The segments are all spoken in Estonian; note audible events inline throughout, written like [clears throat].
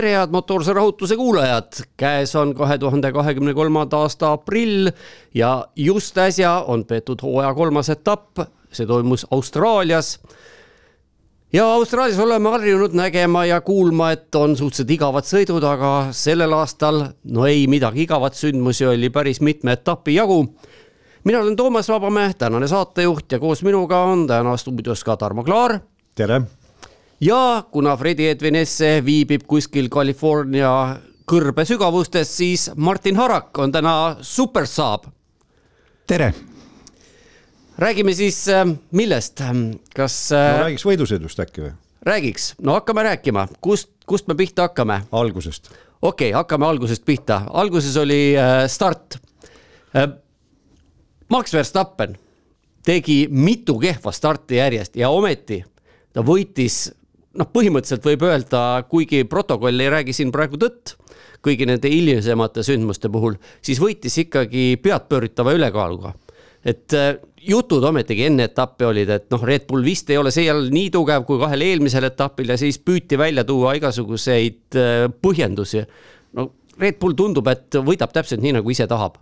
tere, head motoorse rahutuse kuulajad, käes on kahe tuhande kahekümne kolmanda aasta aprill ja just äsja on peetud hooaja kolmas etapp, see toimus Austraalias. ja Austraalias oleme harjunud nägema ja kuulma, et on suhteliselt igavad sõidud, aga sellel aastal no ei midagi igavat, sündmusi oli päris mitme etapi jagu. Mina olen Toomas Vabamäe, tänane saatejuht ja koos minuga on täna stuudios ka Tarmo Klaar. tere ja kuna Fredi Edvin Esse viibib kuskil California kõrbe sügavustes, siis Martin Harak on täna supersaab. tere. räägime siis äh, millest, kas äh, no,? räägiks võidusõidust äkki või? räägiks, no hakkame rääkima, kust, kust me pihta hakkame? algusest. okei okay,, hakkame algusest pihta, alguses oli äh, start. Max Verstappen tegi mitu kehva starti järjest ja ometi ta võitis noh, põhimõtteliselt võib öelda, kuigi protokoll ei räägi siin praegu tõtt, kõigi nende hilisemate sündmuste puhul, siis võitis ikkagi peadpööritava ülekaaluga. et äh, jutud ometigi enne etappi olid, et noh, Red Bull vist ei ole seejärel nii tugev kui kahel eelmisel etapil ja siis püüti välja tuua igasuguseid äh, põhjendusi. no Red Bull tundub, et võidab täpselt nii, nagu ise tahab.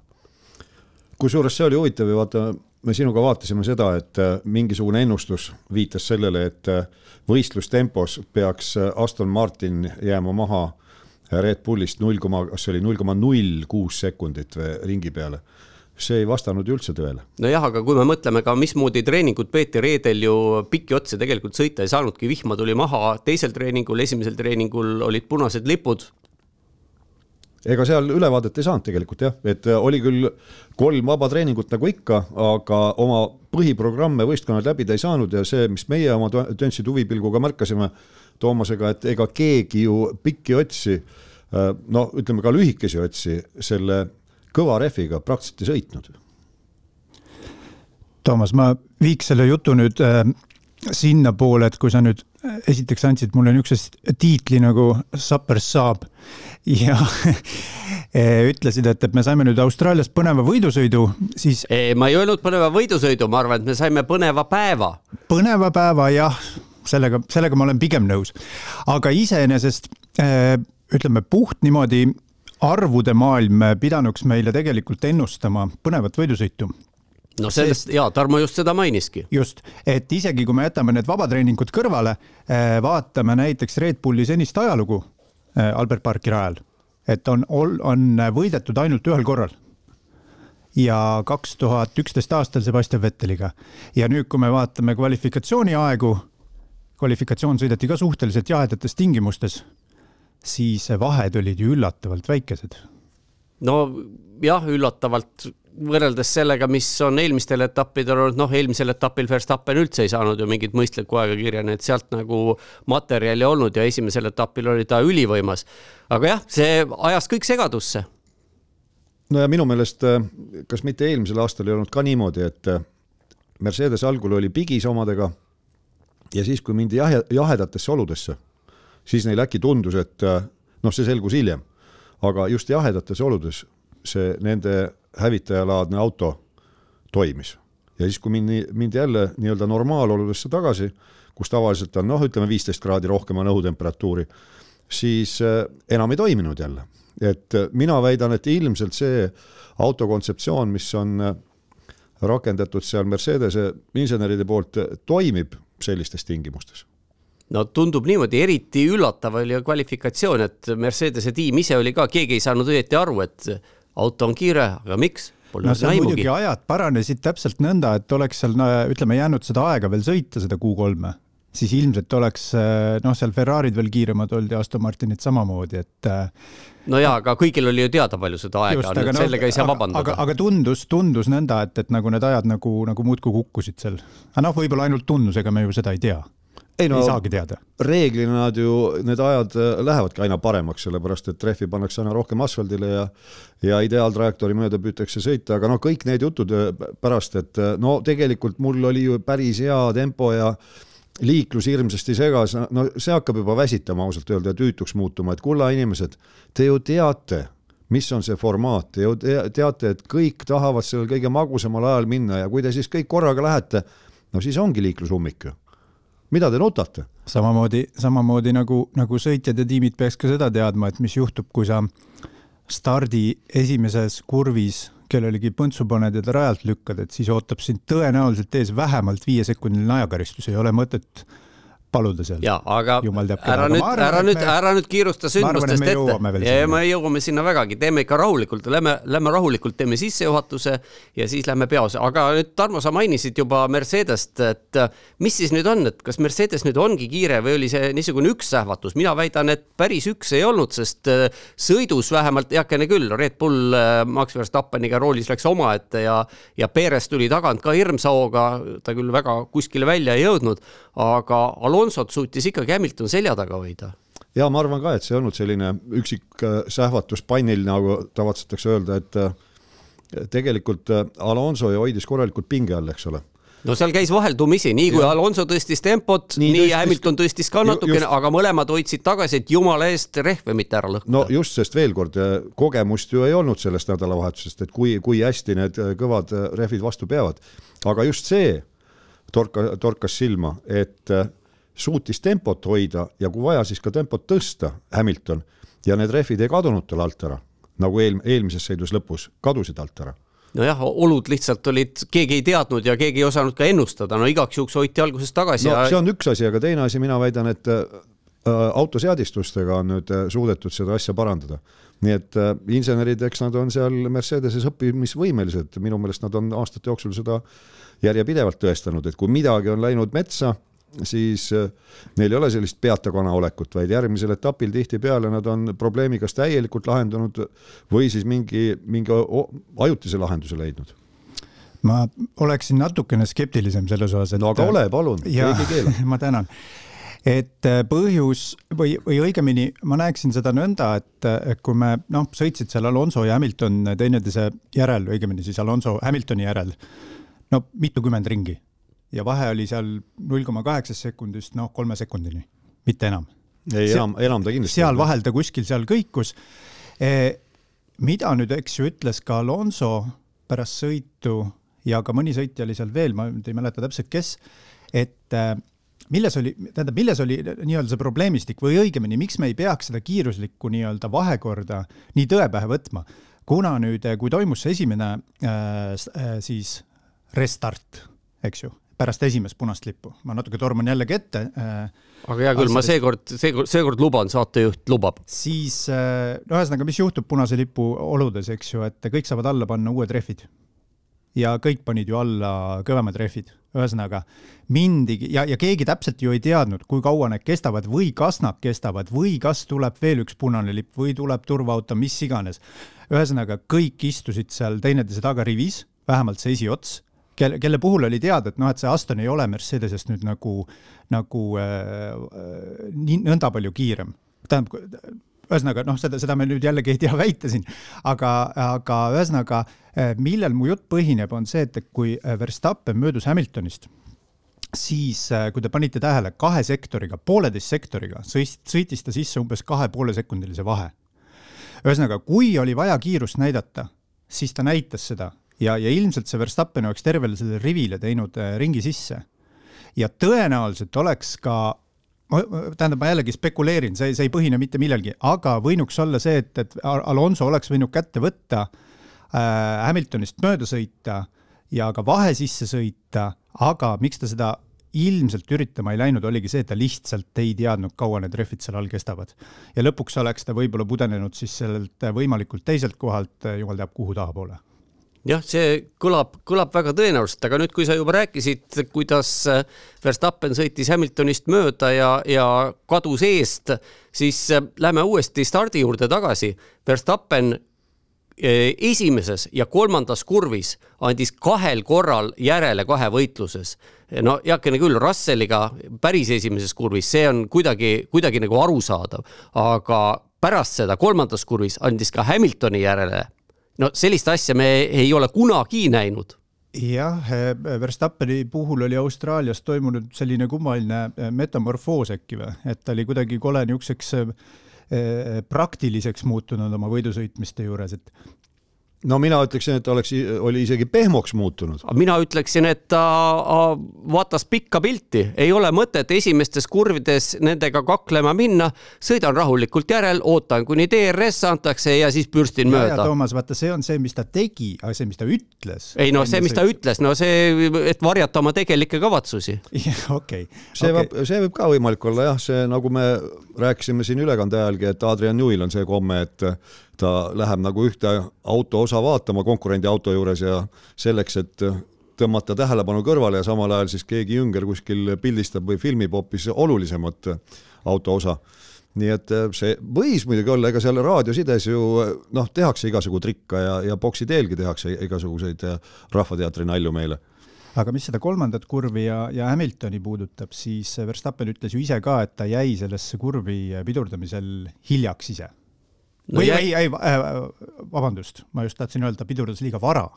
kusjuures see oli huvitav ja vaata me sinuga vaatasime seda, et äh, mingisugune ennustus viitas sellele, et äh, võistlustempos peaks äh, Aston Martin jääma maha Red Bullist null koma, kas see oli null koma null kuus sekundit ringi peale see ei vastanud ju üldse tõele. nojah, aga kui me mõtleme ka, mismoodi treeningut peeti reedel ju pikki otsi tegelikult sõita ei saanudki, vihma tuli maha, teisel treeningul, esimesel treeningul olid punased lipud, ega seal ülevaadet ei saanud tegelikult jah, et äh, oli küll kolm vaba treeningut nagu ikka, aga oma põhiprogramme võistkonnad läbida ei saanud ja see, mis meie oma Töntsi tuvipilguga märkasime Toomasega, et ega keegi ju pikki otsi, äh, no ütleme ka lühikesi otsi selle kõva rehviga praktiliselt ei sõitnud. Toomas, ma viiks selle jutu nüüd äh, sinnapoole, et kui sa nüüd esiteks andsid mulle niisuguse tiitli nagu Sapper saab ja [laughs] ütlesid, et, et me saime nüüd Austraalias põneva võidusõidu, siis. ma ei öelnud põneva võidusõidu, ma arvan, et me saime põneva päeva. põneva päeva jah, sellega, sellega ma olen pigem nõus. aga iseenesest ütleme puht niimoodi arvude maailm pidanuks meile tegelikult ennustama põnevat võidusõitu no sellest ja Tarmo just seda mainiski. just, et isegi kui me jätame need vabatreeningud kõrvale, eh, vaatame näiteks Red Bulli senist ajalugu eh, Albert Parki rajal, et on, on võidetud ainult ühel korral ja kaks tuhat üksteist aastal Sebastian Vetteliga. ja nüüd, kui me vaatame kvalifikatsiooni aegu, kvalifikatsioon sõideti ka suhteliselt jahedates tingimustes, siis vahed olid ju üllatavalt väikesed. no jah, üllatavalt võrreldes sellega, mis on eelmistel etappidel olnud, noh, eelmisel etapil Verstappen üldse ei saanud ju mingit mõistlikku aega kirja, nii et sealt nagu materjali olnud ja esimesel etapil oli ta ülivõimas. aga jah, see ajas kõik segadusse. no ja minu meelest, äh, kas mitte eelmisel aastal ei olnud ka niimoodi, et äh, Mercedes algul oli pigis omadega ja siis, kui mindi jahe, jahedatesse oludesse, siis neil äkki tundus, et äh, noh, see selgus hiljem, aga just jahedates oludes see nende hävitajalaadne auto toimis. ja siis, kui mindi, mindi jälle nii-öelda normaaloludesse tagasi, kus tavaliselt on noh, ütleme viisteist kraadi rohkem on õhutemperatuuri, siis äh, enam ei toiminud jälle. et äh, mina väidan, et ilmselt see auto kontseptsioon, mis on äh, rakendatud seal Mercedese inseneride poolt, toimib sellistes tingimustes no tundub niimoodi, eriti üllatav oli kvalifikatsioon, et Mercedese tiim ise oli ka, keegi ei saanud õieti aru, et auto on kiire, aga miks? no seal muidugi ajad paranesid täpselt nõnda, et oleks seal ütleme jäänud seda aega veel sõita, seda Q3-e, siis ilmselt oleks noh, seal Ferrari'd veel kiiremad olnud ja Aston Martinid samamoodi, et. no jaa, aga kõigil oli ju teada, palju seda aega just, on, et no, sellega ei saa vabandada. aga, aga tundus, tundus nõnda, et, et nagu need ajad nagu, nagu muudkui kukkusid seal. aga noh, võib-olla ainult tundus, ega me ju seda ei tea ei, no, ei saagi teada. reeglina nad ju, need ajad äh, lähevadki aina paremaks, sellepärast et rehvi pannakse aina rohkem asfaldile ja ja ideaaltrajektoori mööda püütakse sõita, aga noh, kõik need jutud äh, pärast, et äh, no tegelikult mul oli ju päris hea tempo ja liiklus hirmsasti segas, no see hakkab juba väsitama ausalt öelda ja tüütuks muutuma, et kulla inimesed, te ju teate, mis on see formaat, te ju teate, et kõik tahavad sellel kõige magusamal ajal minna ja kui te siis kõik korraga lähete, no siis ongi liiklusummik ju mida te nutate? samamoodi, samamoodi nagu, nagu sõitjad ja tiimid peaks ka seda teadma, et mis juhtub, kui sa stardi esimeses kurvis kellelegi põntsu paned ja ta rajalt lükkad, et siis ootab sind tõenäoliselt ees vähemalt viiesekundiline ajakaristus, ei ole mõtet paluda seal. ja, aga ära nüüd, ära nüüd, ära nüüd kiirusta sündmustest ette. ja, ja me jõuame sinna vägagi, teeme ikka rahulikult, lähme, lähme rahulikult, teeme sissejuhatuse ja siis lähme peose, aga nüüd Tarmo, sa mainisid juba Mercedest, et mis siis nüüd on, et kas Mercedes nüüd ongi kiire või oli see niisugune üksähvatus, mina väidan, et päris üks ei olnud, sest äh, sõidus vähemalt heakene küll, Red Bull äh, Max Verstappeniga roolis läks omaette ja, ja Perez tuli tagant ka hirmsa hooga, ta küll väga kuskile välja ei jõudnud, aga Alonso Alonsot suutis ikkagi Hamilton selja taga hoida ja ma arvan ka, et see ei olnud selline üksik äh, sähvatus pannil, nagu tavatsetakse öelda, et äh, tegelikult äh, Alonso ju hoidis korralikult pinge all, eks ole no seal käis vaheldumisi, nii kui ja. Alonso tõstis tempot, nii, nii tõstis, Hamilton tõstis ka natukene, aga mõlemad hoidsid tagasi, et jumala eest rehve mitte ära lõhkuda. no just, sest veel kord, kogemust ju ei olnud sellest nädalavahetusest, et kui, kui hästi need kõvad rehvid vastu peavad. aga just see torka, torkas silma, et suutis tempot hoida ja kui vaja, siis ka tempot tõsta, Hamilton, ja need rehvid ei kadunud tal alt ära, nagu eel, eelmises sõidus lõpus kadusid alt ära nojah, olud lihtsalt olid, keegi ei teadnud ja keegi ei osanud ka ennustada, no igaks juhuks hoiti alguses tagasi no, ja. see on üks asi, aga teine asi, mina väidan, et äh, autoseadistustega on nüüd äh, suudetud seda asja parandada. nii et äh, insenerid, eks nad on seal Mercedeses õppimisvõimelised, minu meelest nad on aastate jooksul seda järjepidevalt tõestanud, et kui midagi on läinud metsa siis äh, neil ei ole sellist peata kana olekut, vaid järgmisel etapil tihtipeale nad on probleemi kas täielikult lahendanud või siis mingi, mingi ajutise lahenduse leidnud ma oleksin natukene skeptilisem selles osas, et. no aga ole, palun, keegi ei keela. [laughs] ma tänan. et äh, põhjus või, või õigemini ma näeksin seda nõnda, et, et kui me noh, sõitsid seal Alonso ja Hamilton teineteise järel, õigemini siis Alonso Hamiltoni järel, no mitukümmend ringi ja vahe oli seal null koma kaheksast sekundist noh, kolme sekundini, mitte enam. ei, enam, enam ta kindlasti. seal vahel ta kuskil seal kõikus e,. mida nüüd, eks ju, ütles ka Alonso pärast sõitu ja ka mõni sõitja oli seal veel, ma nüüd ei mäleta täpselt, kes, et e, milles oli, tähendab, milles oli nii-öelda see probleemistik või õigemini, miks me ei peaks seda kiiruslikku nii-öelda vahekorda nii tõe pähe võtma, kuna nüüd, kui toimus see esimene äh, siis restart, eks ju, pärast esimest punast lippu, ma natuke torman jällegi ette äh,. aga hea küll, ma seekord, seekord, seekord luban, saatejuht lubab. siis äh, no ühesõnaga, mis juhtub punase lipu oludes, eks ju, et kõik saavad alla panna uued rehvid. ja kõik panid ju alla kõvemad rehvid, ühesõnaga mindigi ja, ja keegi täpselt ju ei teadnud, kui kaua need kestavad või kas nad kestavad või kas tuleb veel üks punane lipp või tuleb turvaauto, mis iganes. ühesõnaga, kõik istusid seal teineteise taga rivis, vähemalt see esiots kelle, kelle puhul oli teada, et noh, et see Aston ei ole Mercedesest nüüd nagu, nagu äh, äh, nii nõnda palju kiirem. tähendab, ühesõnaga noh, seda, seda me nüüd jällegi ei tea väita siin, aga, aga ühesõnaga, äh, millel mu jutt põhineb, on see, et kui äh, Verstappen möödus Hamiltonist, siis kui te panite tähele, kahe sektoriga, pooleteist sektoriga sõist, sõitis ta sisse umbes kahe poole sekundilise vahe. ühesõnaga, kui oli vaja kiirust näidata, siis ta näitas seda ja, ja ilmselt see Verstappen oleks tervele sellele rivile teinud äh, ringi sisse. ja tõenäoliselt oleks ka tähendab, ma jällegi spekuleerin, see, see ei põhine mitte millelgi, aga võinuks olla see, et, et Alonso oleks võinud kätte võtta äh,, Hamiltonist mööda sõita ja ka vahe sisse sõita, aga miks ta seda ilmselt üritama ei läinud, oligi see, et ta lihtsalt ei teadnud, kaua need rehvid seal all kestavad. ja lõpuks oleks ta võib-olla pudenenud siis sellelt võimalikult teiselt kohalt, jumal teab kuhu tahapoole jah, see kõlab, kõlab väga tõenäoliselt, aga nüüd, kui sa juba rääkisid, kuidas Verstappen sõitis Hamiltonist mööda ja, ja kadus eest, siis äh, lähme uuesti stardi juurde tagasi. Verstappen äh, esimeses ja kolmandas kurvis andis kahel korral järele kahe võitluses. no heakene küll, Russelliga päris esimeses kurvis, see on kuidagi, kuidagi nagu arusaadav, aga pärast seda kolmandas kurvis andis ka Hamiltoni järele no sellist asja me ei ole kunagi näinud. Jah, eh, Verstappeni puhul oli Austraalias toimunud selline kummaline eh, metamorfoos äkki või, et ta oli kuidagi kole niisuguseks eh, praktiliseks muutunud oma võidusõitmiste juures, et no mina ütleksin, et oleks, oli isegi pehmoks muutunud. mina ütleksin, et ta vaatas pikka pilti, ei ole mõtet esimestes kurvides nendega kaklema minna, sõidan rahulikult järel, ootan, kuni DRS antakse ja siis pürstin ja, mööda. Toomas, vaata, see on see, mis ta tegi, aga see, mis ta ütles. ei no see, mis ta ütles, no see, et varjata oma tegelikke kavatsusi. [laughs] okei. see okay. võib, see võib ka võimalik olla jah, see nagu me rääkisime siin ülekande ajalgi, et Adrian Newil on see komme, et ta läheb nagu ühte auto osa vaatama konkurendi auto juures ja selleks, et tõmmata tähelepanu kõrvale ja samal ajal siis keegi jünger kuskil pildistab või filmib hoopis olulisemat auto osa. nii et see võis muidugi olla, ega seal raadiosides ju noh, tehakse igasugu trikka ja, ja boksi teelgi tehakse igasuguseid Rahvateatri nalju meile aga mis seda kolmandat kurvi ja, ja Hamiltoni puudutab, siis Verstappen ütles ju ise ka, et ta jäi sellesse kurvi pidurdamisel hiljaks ise no. või ei, ei, äh, vabandust, ma just tahtsin öelda, pidurdas liiga vara.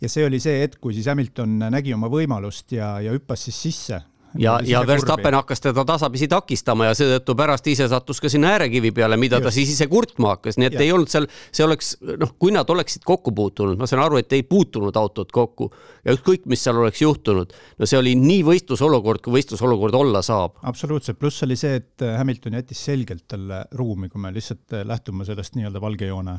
ja see oli see hetk, kui siis Hamilton nägi oma võimalust ja, ja hüppas siis sisse ja, ja Verstappen hakkas teda tasapisi takistama ja seetõttu pärast ise sattus ka sinna äärekivi peale, mida Just. ta siis ise kurtma hakkas, nii et ja. ei olnud seal, see oleks noh, kui nad oleksid kokku puutunud, ma saan aru, et ei puutunud autod kokku ja ükskõik, mis seal oleks juhtunud, no see oli nii võistlusolukord, kui võistlusolukord olla saab. absoluutselt, pluss oli see, et Hamilton jättis selgelt talle ruumi, kui me lihtsalt lähtume sellest nii-öelda valgejoone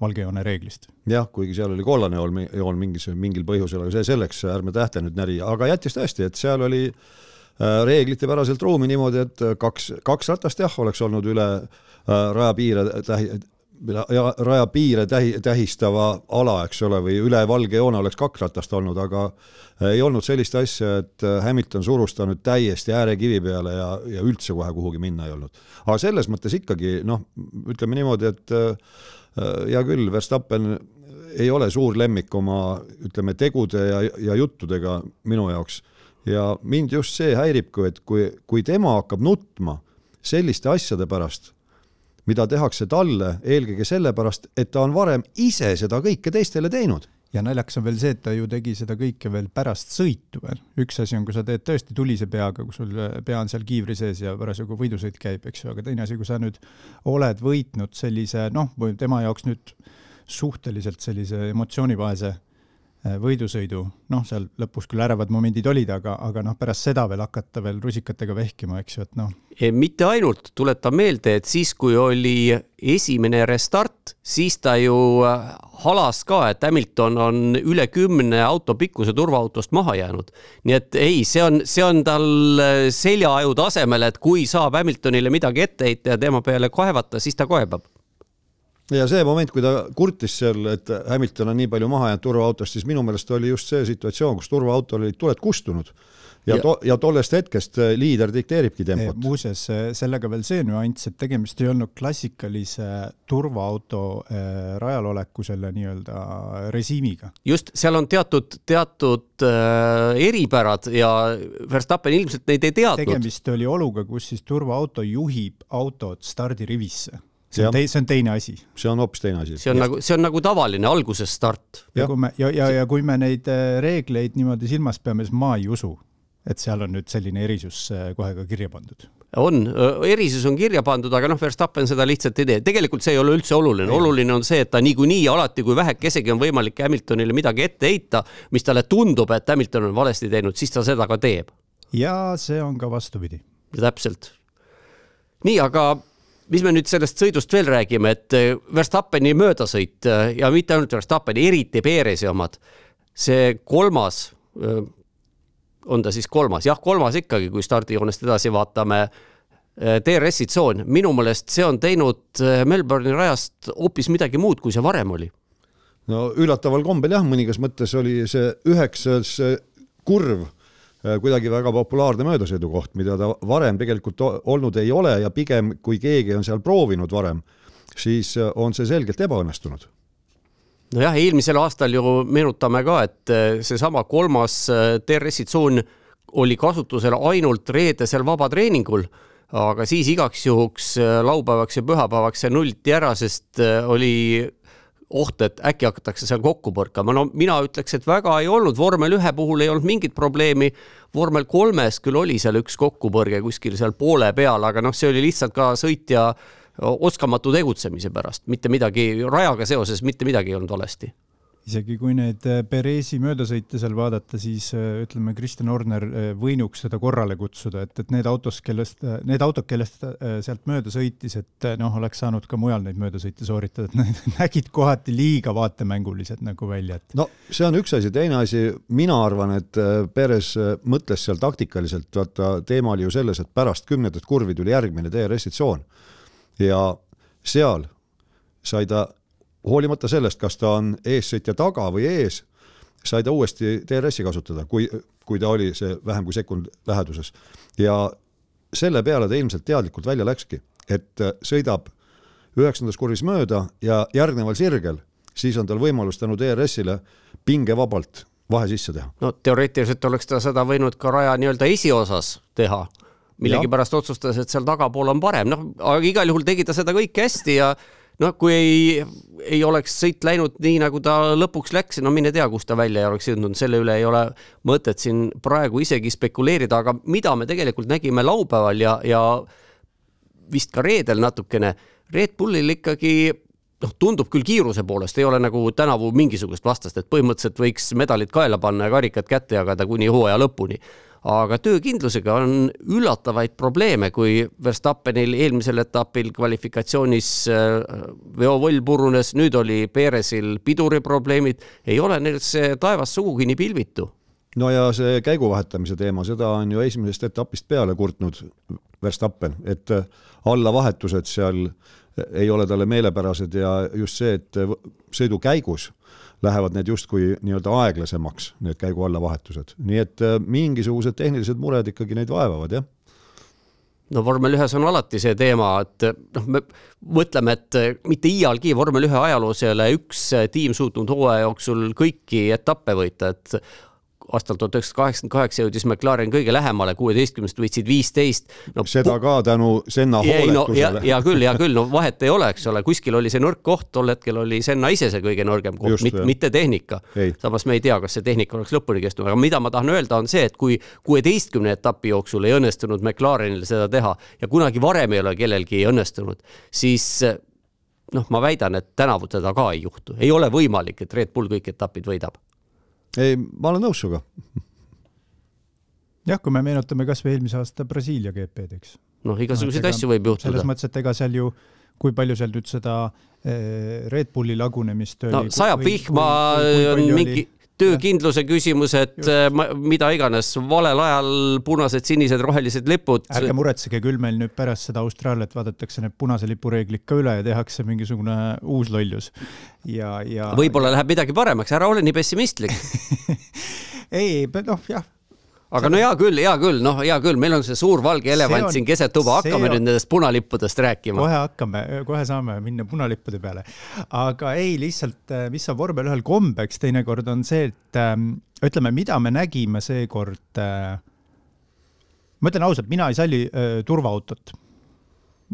valgejoone reeglist. jah, kuigi seal oli kollane joon, joon mingis, mingil põhjusel, aga see selleks, ärme tähte nüüd näri, aga jättis tõesti, et seal oli äh, reeglitepäraselt ruumi niimoodi, et kaks, kaks ratast jah, oleks olnud üle äh, rajapiire tähi-, ja rajapiire tähi-, tähistava ala, eks ole, või üle valge joone oleks kaks ratast olnud, aga ei olnud sellist asja, et Hamilton surus ta nüüd täiesti äärekivi peale ja, ja üldse kohe kuhugi minna ei olnud. aga selles mõttes ikkagi noh, ütleme niimoodi, et Äh, hea küll, Verstappen ei ole suur lemmik oma ütleme, tegude ja, ja juttudega minu jaoks. Ja mind just see häiribki, et kui, kui tema hakkab nutma selliste asjade pärast, mida tehakse talle eelkõige sellepärast, et ta on varem ise seda kõike teistele teinud ja naljakas on veel see, et ta ju tegi seda kõike veel pärast sõitu veel. üks asi on, kui sa teed tõesti tulise peaga, kui sul pea on seal kiivri sees ja parasjagu võidusõit käib, eks ju, aga teine asi, kui sa nüüd oled võitnud sellise noh, või tema jaoks nüüd suhteliselt sellise emotsioonivaese Äh, võidusõidu, noh, seal lõpus küll ärevad momendid olid, aga, aga noh, pärast seda veel hakata veel rusikatega vehkima, eks ju, et noh. mitte ainult, tuletan meelde, et siis, kui oli esimene restart, siis ta ju äh, halas ka, et Hamilton on üle kümne auto pikkuse turvaautost maha jäänud. nii et ei, see on, see on tal äh, seljaaju tasemel, et kui saab Hamiltonile midagi ette heita ja tema peale kaevata, siis ta kaebab ja see moment, kui ta kurtis seal, et Hamilton on nii palju maha jäänud turvaautost, siis minu meelest oli just see situatsioon, kus turvaautol olid tuled kustunud ja, ja, to, ja tollest hetkest äh, liider dikteeribki tempot. muuseas, äh, sellega veel see nüanss, et tegemist ei olnud klassikalise turvaauto rajal oleku selle nii-öelda režiimiga. just, seal on teatud, teatud äh, eripärad ja Verstappen ilmselt neid ei teadnud. tegemist oli oluga, kus siis turvaauto juhib autot stardirivisse see on, tei-, see on teine asi. see on hoopis teine asi. see on ja. nagu, see on nagu tavaline alguses start. ja kui me, ja, ja, ja kui me neid äh, reegleid niimoodi silmas peame, siis ma ei usu, et seal on nüüd selline erisus äh, kohe ka kirja pandud on, erisus on kirja pandud, aga noh, Verstappen seda lihtsalt ei tee, tegelikult see ei ole üldse oluline, oluline on see, et ta niikuinii alati, kui vähekesegi on võimalik Hamiltonile midagi ette heita, mis talle tundub, et Hamilton on valesti teinud, siis ta seda ka teeb. ja see on ka vastupidi. täpselt. nii, aga mis me nüüd sellest sõidust veel räägime, et äh, Verstappeni möödasõit äh, ja mitte ainult Verstappeni, eriti Perezi omad. see kolmas, äh, on ta siis kolmas, jah, kolmas ikkagi, kui stardijoonest edasi vaatame. DRS-i tsoon, minu meelest see on teinud Melbourne'i rajast hoopis midagi muud, kui see varem oli. no üllataval kombel jah, mõningas mõttes oli see üheksas kurv kuidagi väga populaarne möödasõidukoht, mida ta varem tegelikult olnud ei ole ja pigem kui keegi on seal proovinud varem, siis äh, on see selgelt ebaõnnestunud. Nojah, eelmisel aastal ju meenutame ka, et äh, seesama kolmas DRS-i tsoon oli kasutusel ainult reedesel vabatreeningul, aga siis igaks juhuks laupäevaks ja pühapäevaks see nulliti ära, sest oli oht, et äkki hakatakse seal kokku põrkama, no mina ütleks, et väga ei olnud, vormel ühe puhul ei olnud mingit probleemi. vormel kolmes küll oli seal üks kokkupõrge kuskil seal poole peal, aga noh, see oli lihtsalt ka sõitja oskamatu tegutsemise pärast, mitte midagi, rajaga seoses mitte midagi ei olnud valesti isegi kui neid äh, Perezi möödasõite seal vaadata, siis äh, ütleme, Kristjan Orner äh, võinuks seda korrale kutsuda, et, et need autos, kellest, need autod, kellest sealt mööda sõitis, et noh, oleks saanud ka mujal neid möödasõite sooritada, et need [laughs] nägid kohati liiga vaatemängulised nagu välja, et. no see on üks asi, teine asi, mina arvan, et Perez mõtles seal taktikaliselt, vaata teema oli ju selles, et pärast kümnendat kurvi tuli järgmine DRS-i tsoon ja seal sai ta hoolimata sellest, kas ta on eessõitja taga või ees, sai ta uuesti DRS-i kasutada, kui, kui ta oli see vähem kui sekund läheduses. ja selle peale ta ilmselt teadlikult välja läkski, et sõidab üheksandas kurvis mööda ja järgneval sirgel, siis on tal võimalus tänu DRS-ile pingevabalt vahe sisse teha. no teoreetiliselt oleks ta seda võinud ka raja nii-öelda esiosas teha millegipärast otsustas, et seal tagapool on parem, noh, aga igal juhul tegi ta seda kõike hästi ja noh, kui ei, ei oleks sõit läinud nii, nagu ta lõpuks läks, no mine tea, kus ta välja ei oleks jõudnud, selle üle ei ole mõtet siin praegu isegi spekuleerida, aga mida me tegelikult nägime laupäeval ja, ja vist ka reedel natukene, Red Bullil ikkagi noh, tundub küll kiiruse poolest, ei ole nagu tänavu mingisugust vastast, et põhimõtteliselt võiks medalid kaela panna ja karikad kätte jagada kuni hooaja lõpuni aga töökindlusega on üllatavaid probleeme, kui Verstappenil eelmisel etapil kvalifikatsioonis äh, veovoll purunes, nüüd oli Perezil piduriprobleemid, ei ole neil see taevas sugugi nii pilvitu. No ja see käigu vahetamise teema, seda on ju esimesest etapist peale kurtnud Verstappen, et allavahetused seal ei ole talle meelepärased ja just see, et sõidu käigus lähevad need justkui nii-öelda aeglasemaks, need käigu alla vahetused, nii et äh, mingisugused tehnilised mured ikkagi neid vaevavad, jah. No vormel ühes on alati see teema, et noh, me mõtleme, et mitte iialgi vormel ühe ajaloos ei ole üks tiim suutnud hooaja jooksul kõiki etappe võita, et aastal tuhat üheksasada kaheksakümmend kaheksa jõudis McLaren kõige lähemale, kuueteistkümnest võitsid viisteist no,. seda ka tänu Senna hooletusele no,. hea küll, hea küll, no vahet ei ole, eks ole, kuskil oli see nõrk koht, tol hetkel oli Senna ise see kõige nõrgem koht, mitte, mitte tehnika. samas me ei tea, kas see tehnika oleks lõpuni kestnud, aga mida ma tahan öelda, on see, et kui kuueteistkümne etapi jooksul ei õnnestunud McLarenil seda teha ja kunagi varem ei ole kellelgi õnnestunud, siis noh, ma väidan, et tänavu seda ka ei juhtu, ei ole võimalik, et Red Bull kõik etapid võidab ei, ma olen nõus sinuga. jah, kui me meenutame kasvõi eelmise aasta Brasiilia GP-d, eks. noh, igasuguseid no, asju võib juhtuda. selles mõttes, et ega seal ju, kui palju seal nüüd seda eh, Red Bulli lagunemist oli. no sajab vihma, on mingi töökindluse küsimus, et Just. Ma, mida iganes, valel ajal punased, sinised, rohelised lipud. ärge muretsege, küll meil nüüd pärast seda Austraaliat vaadatakse need punase lipu reeglid ka üle ja tehakse mingisugune uus lollus. ja, ja. võib-olla läheb midagi paremaks, ära ole nii pessimistlik [laughs] ei, noh jah, aga no hea küll, hea küll, noh, hea küll, meil on see suur valge elevant on, siin keset tuba, hakkame on, nüüd nendest punalippudest rääkima. kohe hakkame, kohe saame minna punalippude peale. aga ei, lihtsalt, äh, mis on vormel ühel kombeks teinekord on see, et ähm, ütleme, mida me nägime seekord äh,. ma ütlen ausalt, mina ei salli äh, turvaautot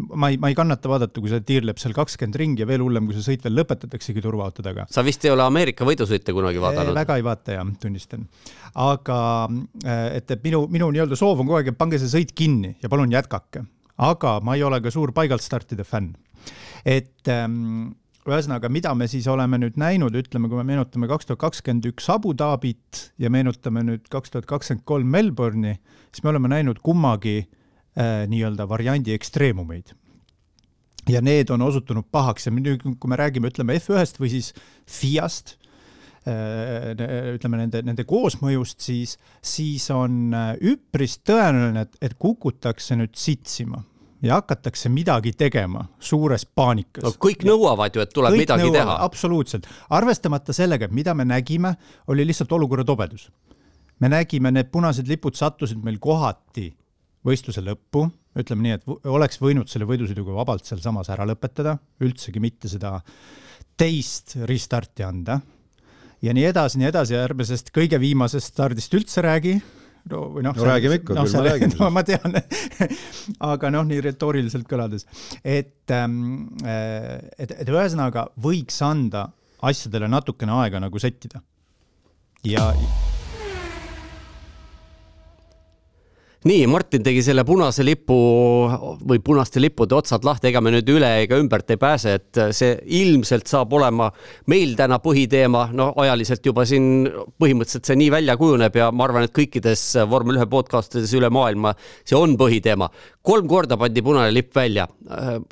ma ei, ma ei kannata vaadata, kui see tiirleb seal kakskümmend ringi ja veel hullem, kui see sõit veel lõpetataksegi turvaauto taga. sa vist ei ole Ameerika võidusõite kunagi vaadanud? väga ei vaata jah, tunnistan. aga et, et minu, minu nii-öelda soov on kogu aeg, et pange see sõit kinni ja palun jätkake. aga ma ei ole ka suur paigalt startide fänn. et ähm, ühesõnaga, mida me siis oleme nüüd näinud, ütleme, kui me meenutame kaks tuhat kakskümmend üks Abu Dhabit ja meenutame nüüd kaks tuhat kakskümmend kolm Melbourne'i, siis me oleme näinud kummagi äh, äh, nii-öelda variandi ekstreemumeid. ja need on osutunud pahaks ja nüüd, kui me räägime, ütleme F1-st või siis FIA-st äh,, ütleme nende, nende koosmõjust, siis, siis on äh, üpris tõenäoline, et, et kukutakse nüüd sitsima ja hakatakse midagi tegema suures paanikas. no kõik nõuavad ju, et tuleb kõik midagi nõuavad, teha. absoluutselt, arvestamata sellega, et mida me nägime, oli lihtsalt olukorra tobedus. me nägime, need punased lipud sattusid meil kohati võistluse lõppu, ütleme nii, et oleks võinud selle võidusõiduga vabalt sealsamas ära lõpetada, üldsegi mitte seda teist restarti anda. ja nii edasi, nii edasi ärme sellest kõige viimasest stardist üldse räägi. no või noh no,. räägime ikka no,, küll ma räägin no, ma tean [laughs] aga noh, nii retooriliselt kõlades, et ähm,, et, et ühesõnaga võiks anda asjadele natukene aega nagu settida. ja nii, Martin tegi selle punase lipu või punaste lippude otsad lahti, ega me nüüd üle ega ümbert ei pääse, et see ilmselt saab olema meil täna põhiteema, no ajaliselt juba siin põhimõtteliselt see nii välja kujuneb ja ma arvan, et kõikides vormel ühe podcast ides üle maailma see on põhiteema. kolm korda pandi punane lipp välja.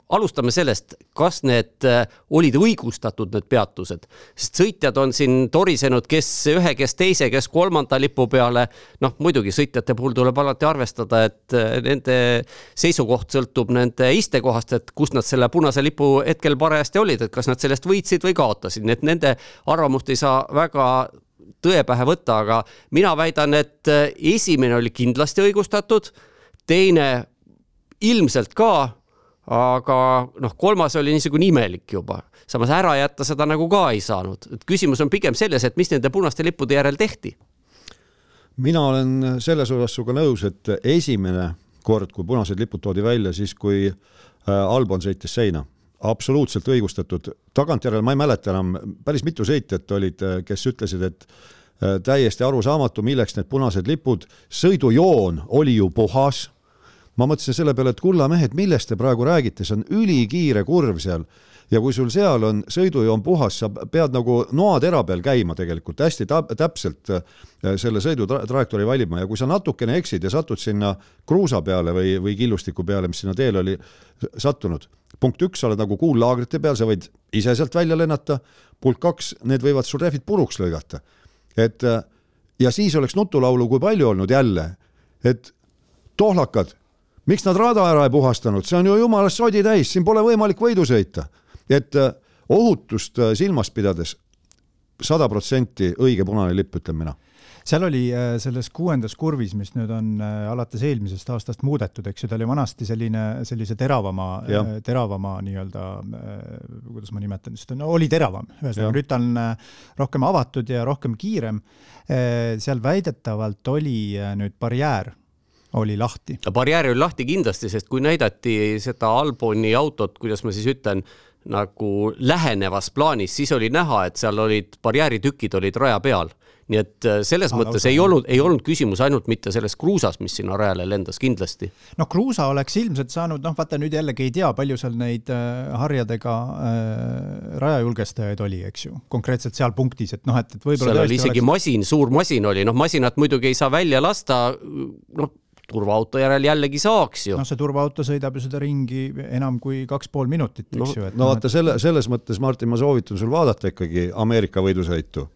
alustame sellest, kas need olid õigustatud, need peatused, sest sõitjad on siin torisenud, kes ühe, kes teise, kes kolmanda lipu peale. noh, muidugi sõitjate puhul tuleb alati arvestada arvestada, et äh, nende seisukoht sõltub nende istekohast, et kus nad selle punase lipu hetkel parajasti olid, et kas nad sellest võitsid või kaotasid, nii et nende arvamust ei saa väga tõe pähe võtta, aga mina väidan, et äh, esimene oli kindlasti õigustatud, teine ilmselt ka, aga noh, kolmas oli niisugune imelik juba, samas ära jätta seda nagu ka ei saanud, et küsimus on pigem selles, et mis nende punaste lippude järel tehti mina olen selles osas sinuga nõus, et esimene kord, kui punased lipud toodi välja, siis kui äh, Albon sõitis seina, absoluutselt õigustatud. tagantjärele ma ei mäleta enam, päris mitu sõitjat olid, äh, kes ütlesid, et äh, täiesti arusaamatu, milleks need punased lipud, sõidujoon oli ju puhas. ma mõtlesin selle peale, et kulla mehed, millest te praegu räägite, see on ülikiire kurv seal ja kui sul seal on sõidujoon puhas, sa pead nagu noatera peal käima tegelikult hästi täpselt äh, selle sõidu trajektoori valima. Ja kui sa natukene eksid ja satud sinna kruusa peale või, või killustiku peale, mis sinna teele oli sattunud, punkt üks, sa oled nagu kuullaagrite peal, sa võid ise sealt välja lennata, punkt kaks, need võivad sul rehvid puruks lõigata. et äh, ja siis oleks nutulaulu kui palju olnud jälle, et tohlakad, miks nad rada ära ei puhastanud, see on ju jumalast sodi täis, siin pole võimalik võidu sõita et äh, ohutust äh, silmas pidades sada protsenti õige punane lipp, ütlen mina seal oli äh, selles kuuendas kurvis, mis nüüd on alates eelmisest aastast muudetud, eks ju, ta oli vanasti selline, sellise teravama, teravama nii-öelda, kuidas ma nimetan seda, no oli teravam, ühesõnaga rüta on rohkem avatud ja rohkem kiirem. seal väidetavalt oli nüüd barjäär oli lahti. barjäär oli lahti kindlasti, sest kui näidati seda Alboni autot, kuidas ma siis ütlen, nagu lähenevas plaanis, siis oli näha, et seal olid barjääritükid olid raja peal. nii et äh, selles Aa, mõttes lausa. ei olnud, ei olnud küsimus ainult mitte selles kruusas, mis sinna rajale lendas, kindlasti. noh, kruusa oleks ilmselt saanud, noh, vaata nüüd jällegi ei tea, palju seal neid äh, harjadega äh, rajajulgestajaid oli, eks ju, konkreetselt seal punktis, et noh, et, et võib-olla seal oli isegi oleks... masin, suur masin oli, noh, masinat muidugi ei saa välja lasta, noh turvaauto järel jällegi saaks ju. noh, see turvaauto sõidab ju seda ringi enam kui kaks pool minutit, eks no, ju. no noh, vaata selle, selles mõttes, Martin, ma soovitan sul vaadata ikkagi Ameerika võidusõitu.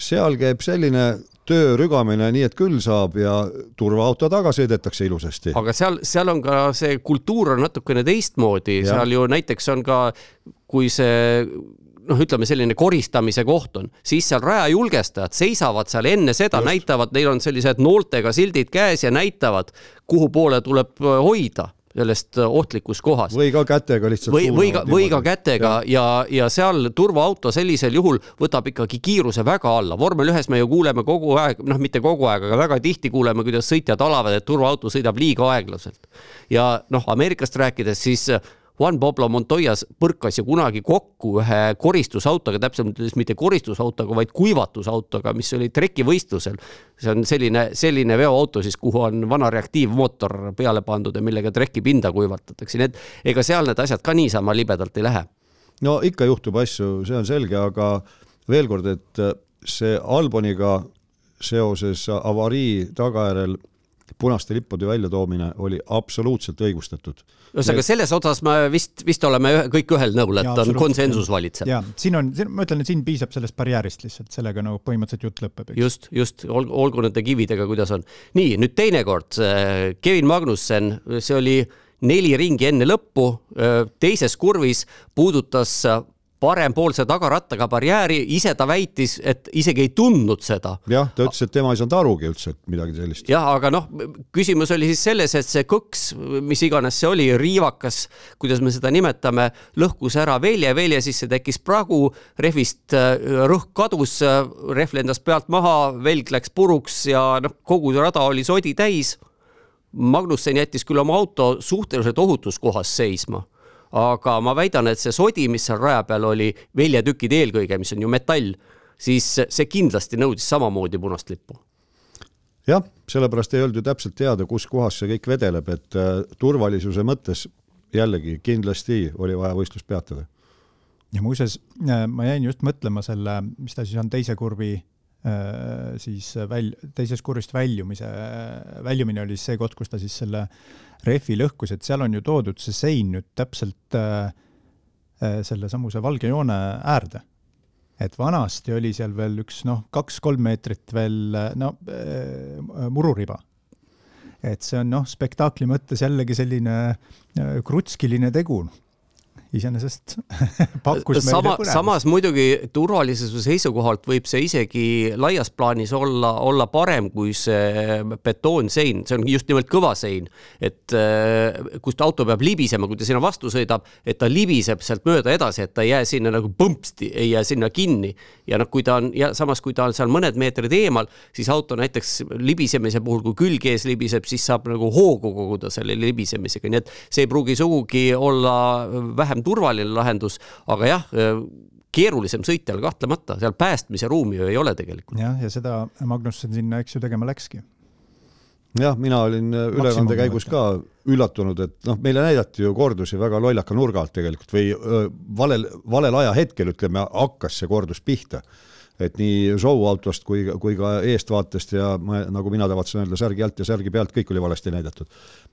seal käib selline töö rügamine, nii et küll saab ja turvaauto taga sõidetakse ilusasti. aga seal, seal on ka see kultuur on natukene teistmoodi, seal ju näiteks on ka, kui see noh, ütleme selline koristamise koht on, siis seal rajajulgestajad seisavad seal enne seda, näitavad, neil on sellised nooltega sildid käes ja näitavad, kuhu poole tuleb äh, hoida sellest äh, ohtlikus kohas. või ka kätega lihtsalt. või, või ka, või ka kätega ja, ja, ja seal turvaauto sellisel juhul võtab ikkagi kiiruse väga alla. vormel ühes me ju kuuleme kogu aeg, noh, mitte kogu aeg, aga väga tihti kuuleme, kuidas sõitjad alavad, et turvaauto sõidab liiga aeglaselt. ja noh, Ameerikast rääkides, siis Juan Pablo Montoya põrkas ju kunagi kokku ühe koristusautoga, täpsemalt öeldes mitte koristusautoga, vaid kuivatusautoga, mis oli trekivõistlusel. see on selline, selline veoauto siis, kuhu on vana reaktiivmootor peale pandud ja millega trekipinda kuivatatakse, nii et ega seal need asjad ka niisama libedalt ei lähe. no ikka juhtub asju, see on selge, aga veel kord, et see Alboniga seoses avarii tagajärjel punaste lippude väljatoomine oli absoluutselt õigustatud. ühesõnaga selles osas me vist, vist oleme kõik ühel nõul, et ja, on konsensus valitseb. ja siin on, ma ütlen, et siin piisab sellest barjäärist lihtsalt, sellega nagu põhimõtteliselt jutt lõpeb. just, just, olgu, olgu nende kividega, kuidas on. nii, nüüd teinekord, äh, Kevin Magnussen, see oli neli ringi enne lõppu, äh, teises kurvis puudutas parempoolse tagarattaga barjääri, ise ta väitis, et isegi ei tundnud seda. jah, ta ütles, et tema ei saanud arugi üldse, et midagi sellist. jah, aga noh, küsimus oli siis selles, et see kõks, mis iganes see oli, riivakas, kuidas me seda nimetame, lõhkus ära velje, velje sisse tekkis pragu, rehvist äh, rõhk kadus, rehv lendas pealt maha, velg läks puruks ja noh, kogu rada oli sodi täis. Magnussen jättis küll oma auto suhteliselt ohutus kohas seisma aga ma väidan, et see sodi, mis seal raja peal oli, väljatükid eelkõige, mis on ju metall, siis see kindlasti nõudis samamoodi punast lippu. jah, sellepärast ei olnud ju täpselt teada, kus kohas see kõik vedeleb, et äh, turvalisuse mõttes jällegi kindlasti oli vaja võistlus peatada. ja muuseas, äh, ma jäin just mõtlema selle, mis ta siis on, teise kurvi äh, siis väl-, teisest kurvist väljumise, väljumine oli siis see koht, kus ta siis selle rehvi lõhkus, et seal on ju toodud see sein nüüd täpselt selle samuse valge joone äärde et vanasti oli seal veel üks noh, kaks-kolm meetrit veel no äh, mururiba. et see on noh, spektaakli mõttes jällegi selline äh, krutskiline tegu iseenesest [laughs] pakkus Sama, samas muidugi turvalisuse seisukohalt võib see isegi laias plaanis olla, olla parem kui see betoonsein, see on just nimelt kõva sein. et äh, kust auto peab libisema, kui ta sinna vastu sõidab, et ta libiseb sealt mööda edasi, et ta ei jää sinna nagu põmpsti, ei jää sinna kinni. ja noh, kui ta on ja samas, kui ta on seal mõned meetrid eemal, siis auto näiteks libisemise puhul, kui külg ees libiseb, siis saab nagu hoogu koguda selle libisemisega, nii et see ei pruugi sugugi olla vähem vähem turvaline lahendus, aga jah, keerulisem sõitjal kahtlemata, seal päästmise ruumi ju ei ole tegelikult. jah, ja seda Magnussen sinna, eks ju, tegema läkski jah, mina olin äh, ülekande käigus ka üllatunud, et noh, meile näidati ju kordusi väga lollaka nurga alt tegelikult või öö, valel, valel ajahetkel, ütleme, hakkas see kordus pihta. et nii show autost kui, kui ka eestvaatest ja ma, nagu mina tavatsen öelda, särgi alt ja särgi pealt, kõik oli valesti näidatud.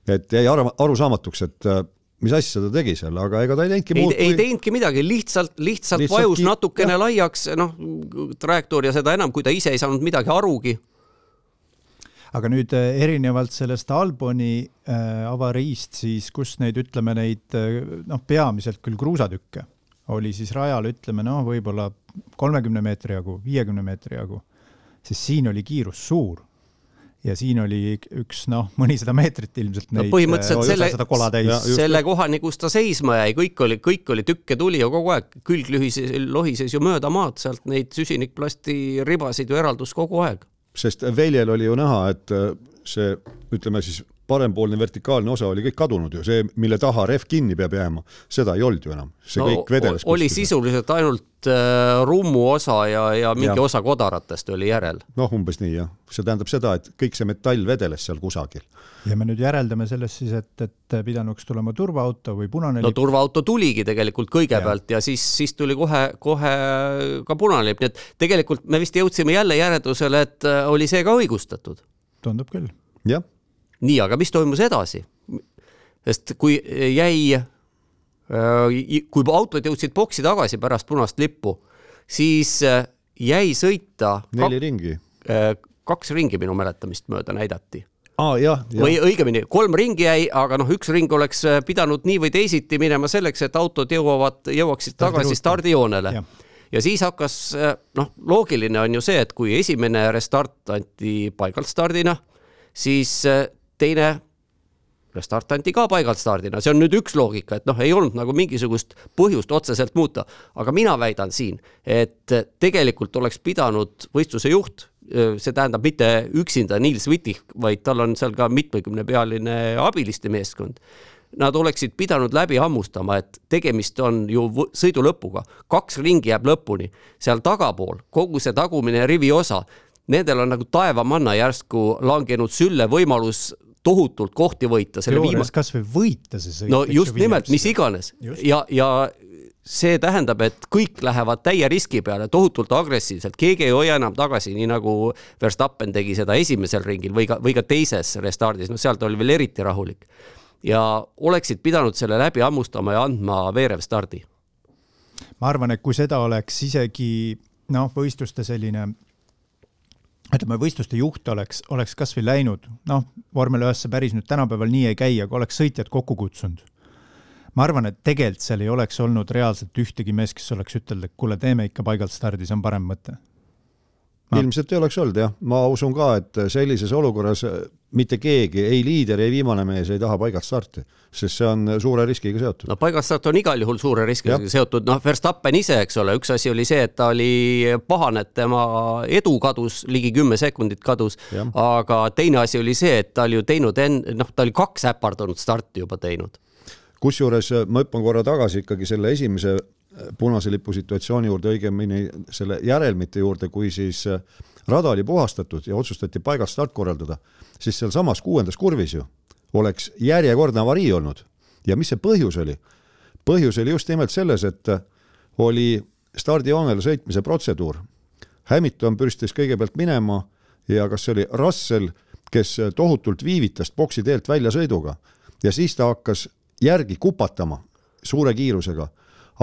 et jäi aru, arusaamatuks, et äh, mis asja ta tegi seal, aga ega ta ei teinudki muud. ei kui... teinudki midagi, lihtsalt, lihtsalt, lihtsalt vajus ki... natukene jah. laiaks, noh, trajektoor ja seda enam, kui ta ise ei saanud midagi arugi. aga nüüd eh, erinevalt sellest Alboni äh, avariist, siis kus neid, ütleme neid eh, noh, peamiselt küll kruusatükke oli siis rajal, ütleme noh, võib-olla kolmekümne meetri jagu, viiekümne meetri jagu, siis siin oli kiirus suur ja siin oli üks noh, mõnisada meetrit ilmselt neid no põhimõtteliselt äh, selle, selle kohani, kus ta seisma jäi, kõik oli, kõik oli tükke tuli ju kogu aeg, külg lühises, lohises ju mööda maad, sealt neid süsinikplasti ribasid ju eraldus kogu aeg. sest väljal oli ju näha, et äh, see, ütleme siis parempoolne vertikaalne osa oli kõik kadunud ju, see, mille taha rehv kinni peab jääma, seda ei olnud ju enam, see no, kõik vedeles. oli kuskil. sisuliselt ainult äh, rummu osa ja, ja mingi ja. osa kodaratest oli järel. noh, umbes nii jah, see tähendab seda, et kõik see metall vedeles seal kusagil. ja me nüüd järeldame sellest siis, et, et pidanuks tulema turvaauto või punane lipp. no turvaauto tuligi tegelikult kõigepealt ja, ja siis, siis tuli kohe, kohe ka punane lipp, nii et tegelikult me vist jõudsime jälle järeldusele, et äh, oli see ka õigustatud. tundub küll. jah nii, aga mis toimus edasi? sest kui jäi, äh, kui autod jõudsid boksi tagasi pärast punast lippu, siis äh, jäi sõita. neli ringi. Äh, kaks ringi minu mäletamist mööda näidati ah,. jah, jah. või õigemini, kolm ringi jäi, aga noh, üks ring oleks pidanud nii või teisiti minema selleks, et autod jõuavad, jõuaksid tagasi stardijoonele ja. ja siis hakkas, noh, loogiline on ju see, et kui esimene restart anti paigalt stardina, siis teine restart anti ka paigalt stardina, see on nüüd üks loogika, et noh, ei olnud nagu mingisugust põhjust otseselt muuta, aga mina väidan siin, et tegelikult oleks pidanud võistluse juht, see tähendab mitte üksinda Niels Wittig, vaid tal on seal ka mitmekümnepealine abiliste meeskond. Nad oleksid pidanud läbi hammustama, et tegemist on ju sõidu lõpuga, kaks ringi jääb lõpuni, seal tagapool kogu see tagumine rivi osa, nendel on nagu taevamanna järsku langenud sülle võimalus tohutult kohti võita. teoorias kasvõi võita see sõit. no just nimelt, mis iganes just. ja, ja see tähendab, et kõik lähevad täie riski peale tohutult agressiivselt, keegi ei hoia enam tagasi, nii nagu Verstappen tegi seda esimesel ringil või ka, või ka teises restardis, noh, seal ta oli veel eriti rahulik. ja oleksid pidanud selle läbi hammustama ja andma veerev stardi. ma arvan, et kui seda oleks isegi noh, võistluste selline ütleme, võistluste juht oleks, oleks kasvõi läinud, noh, vormel ühesse päris nüüd tänapäeval nii ei käi, aga oleks sõitjad kokku kutsunud. ma arvan, et tegelikult seal ei oleks olnud reaalselt ühtegi meest, kes oleks ütelnud, et kuule, teeme ikka paigalt stardi, see on parem mõte no.. ilmselt ei oleks olnud jah, ma usun ka, et sellises olukorras mitte keegi, ei liider, ei viimane mees ei taha paigalt starti, sest see on suure riskiga seotud. no paigalt start on igal juhul suure riskiga ja. seotud, noh, Verstappen ise, eks ole, üks asi oli see, et ta oli pahane, et tema edu kadus, ligi kümme sekundit kadus, aga teine asi oli see, et ta oli ju teinud en-, noh, ta oli kaks äpardunud starti juba teinud. kusjuures ma hüppan korra tagasi ikkagi selle esimese punase lipu situatsiooni juurde, õigemini selle järelmite juurde, kui siis äh, rada oli puhastatud ja otsustati paigalt start korraldada, siis sealsamas kuuendas kurvis ju oleks järjekordne avarii olnud. ja mis see põhjus oli? põhjus oli just nimelt selles, et äh, oli stardijoonele sõitmise protseduur. Hamilton pürstis kõigepealt minema ja kas see oli Russell, kes tohutult viivitas boksi teelt väljasõiduga ja siis ta hakkas järgi kupatama suure kiirusega.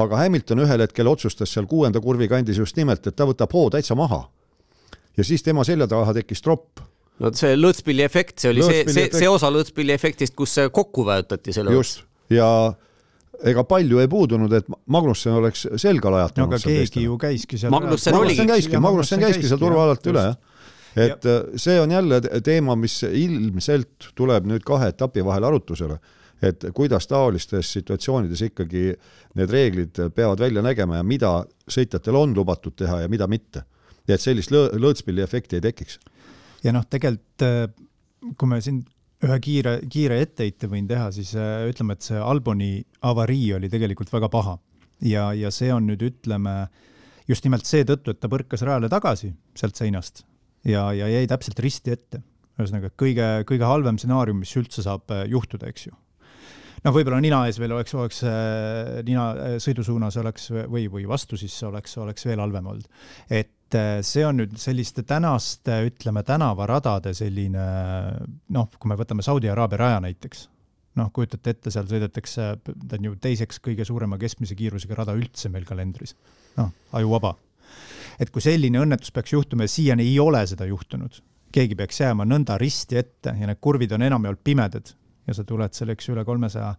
Aga Hamilton ühel hetkel otsustas seal kuuenda kurvi kandis just nimelt, et ta võtab hoo täitsa maha. ja siis tema selja taha tekkis tropp no see lõõtspilli efekt, see oli lõõtspilli see, see, see osa lõõtspilli efektist, kus kokku vajutati selle just, ja ega palju ei puudunud, et Magnussen oleks selga lajatanud. no aga keegi ju käiski seal. Magnussen oligi. käiski, Magnussen käiski seal turvaalalt üle, jah et ja. Äh, see on jälle teema, mis ilmselt tuleb nüüd kahe etapi vahel arutusele, et kuidas taolistes situatsioonides ikkagi need reeglid peavad välja nägema ja mida sõitjatel on lubatud teha ja mida mitte. ja et sellist lõõtspilli efekti ei tekiks. ja noh, tegelikult äh, kui me siin ühe kiire, kiire etteheite võin teha, siis äh, ütleme, et see Alboni avarii oli tegelikult väga paha ja, ja see on nüüd ütleme just nimelt seetõttu, et ta põrkas rajale tagasi sealt seinast ja, ja jäi täpselt risti ette. ühesõnaga kõige, kõige halvem stsenaarium, mis üldse saab äh, juhtuda, eks ju. Noh, võib-olla nina ees veel oleks, oleks äh, nina äh, sõidusuunas oleks või, või vastu, siis oleks, oleks veel halvem olnud. et see on nüüd selliste tänaste, ütleme, tänavaradade selline noh, kui me võtame Saudi Araabia raja näiteks, noh, kujutate ette, seal sõidetakse, ta on ju teiseks kõige suurema keskmise kiirusega rada üldse meil kalendris. noh, ajuvaba et kui selline õnnetus peaks juhtuma ja siiani ei ole seda juhtunud, keegi peaks jääma nõnda risti ette ja need kurvid on enamjaolt pimedad ja sa tuled selle, eks ju, üle kolmesaja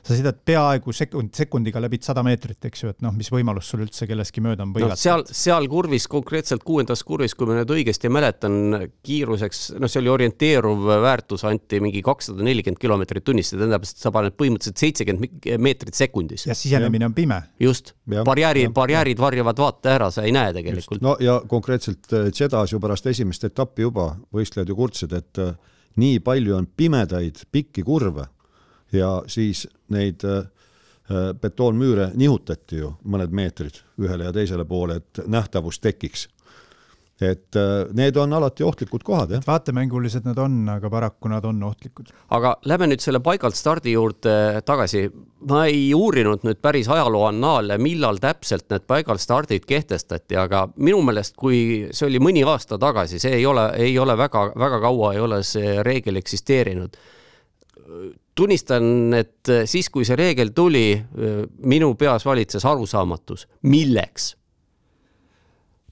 sa sõidad peaaegu sekund, sekundiga läbid sada meetrit, eks ju, et noh, mis võimalus sul üldse kellestki mööda on põigata no,. seal, seal kurvis, konkreetselt kuuendas kurvis, kui ma nüüd õigesti mäletan, kiiruseks, noh, see oli orienteeruv väärtus, anti mingi kakssada nelikümmend kilomeetrit tunnis, see tähendab, et sa paned põhimõtteliselt seitsekümmend meetrit sekundis. ja sisenemine ja. on pime. just, barjääri, barjäärid varjavad vaate ära, sa ei näe tegelikult. no ja konkreetselt Jedas ju pärast esimest etappi juba võistlejad ju kurtsid, et äh, nii palju on pimedaid pikki kurve ja siis neid äh, äh, betoonmüüre nihutati ju mõned meetrid ühele ja teisele poole, et nähtavus tekiks. Et äh, need on alati ohtlikud kohad, jah. vaatemängulised nad on, aga paraku nad on ohtlikud. aga lähme nüüd selle paigalt stardi juurde tagasi. ma ei uurinud nüüd päris ajaloo annaale, millal täpselt need paigalt stardid kehtestati, aga minu meelest, kui see oli mõni aasta tagasi, see ei ole, ei ole väga, väga kaua ei ole see reegel eksisteerinud tunnistan, et siis, kui see reegel tuli, minu peas valitses arusaamatus, milleks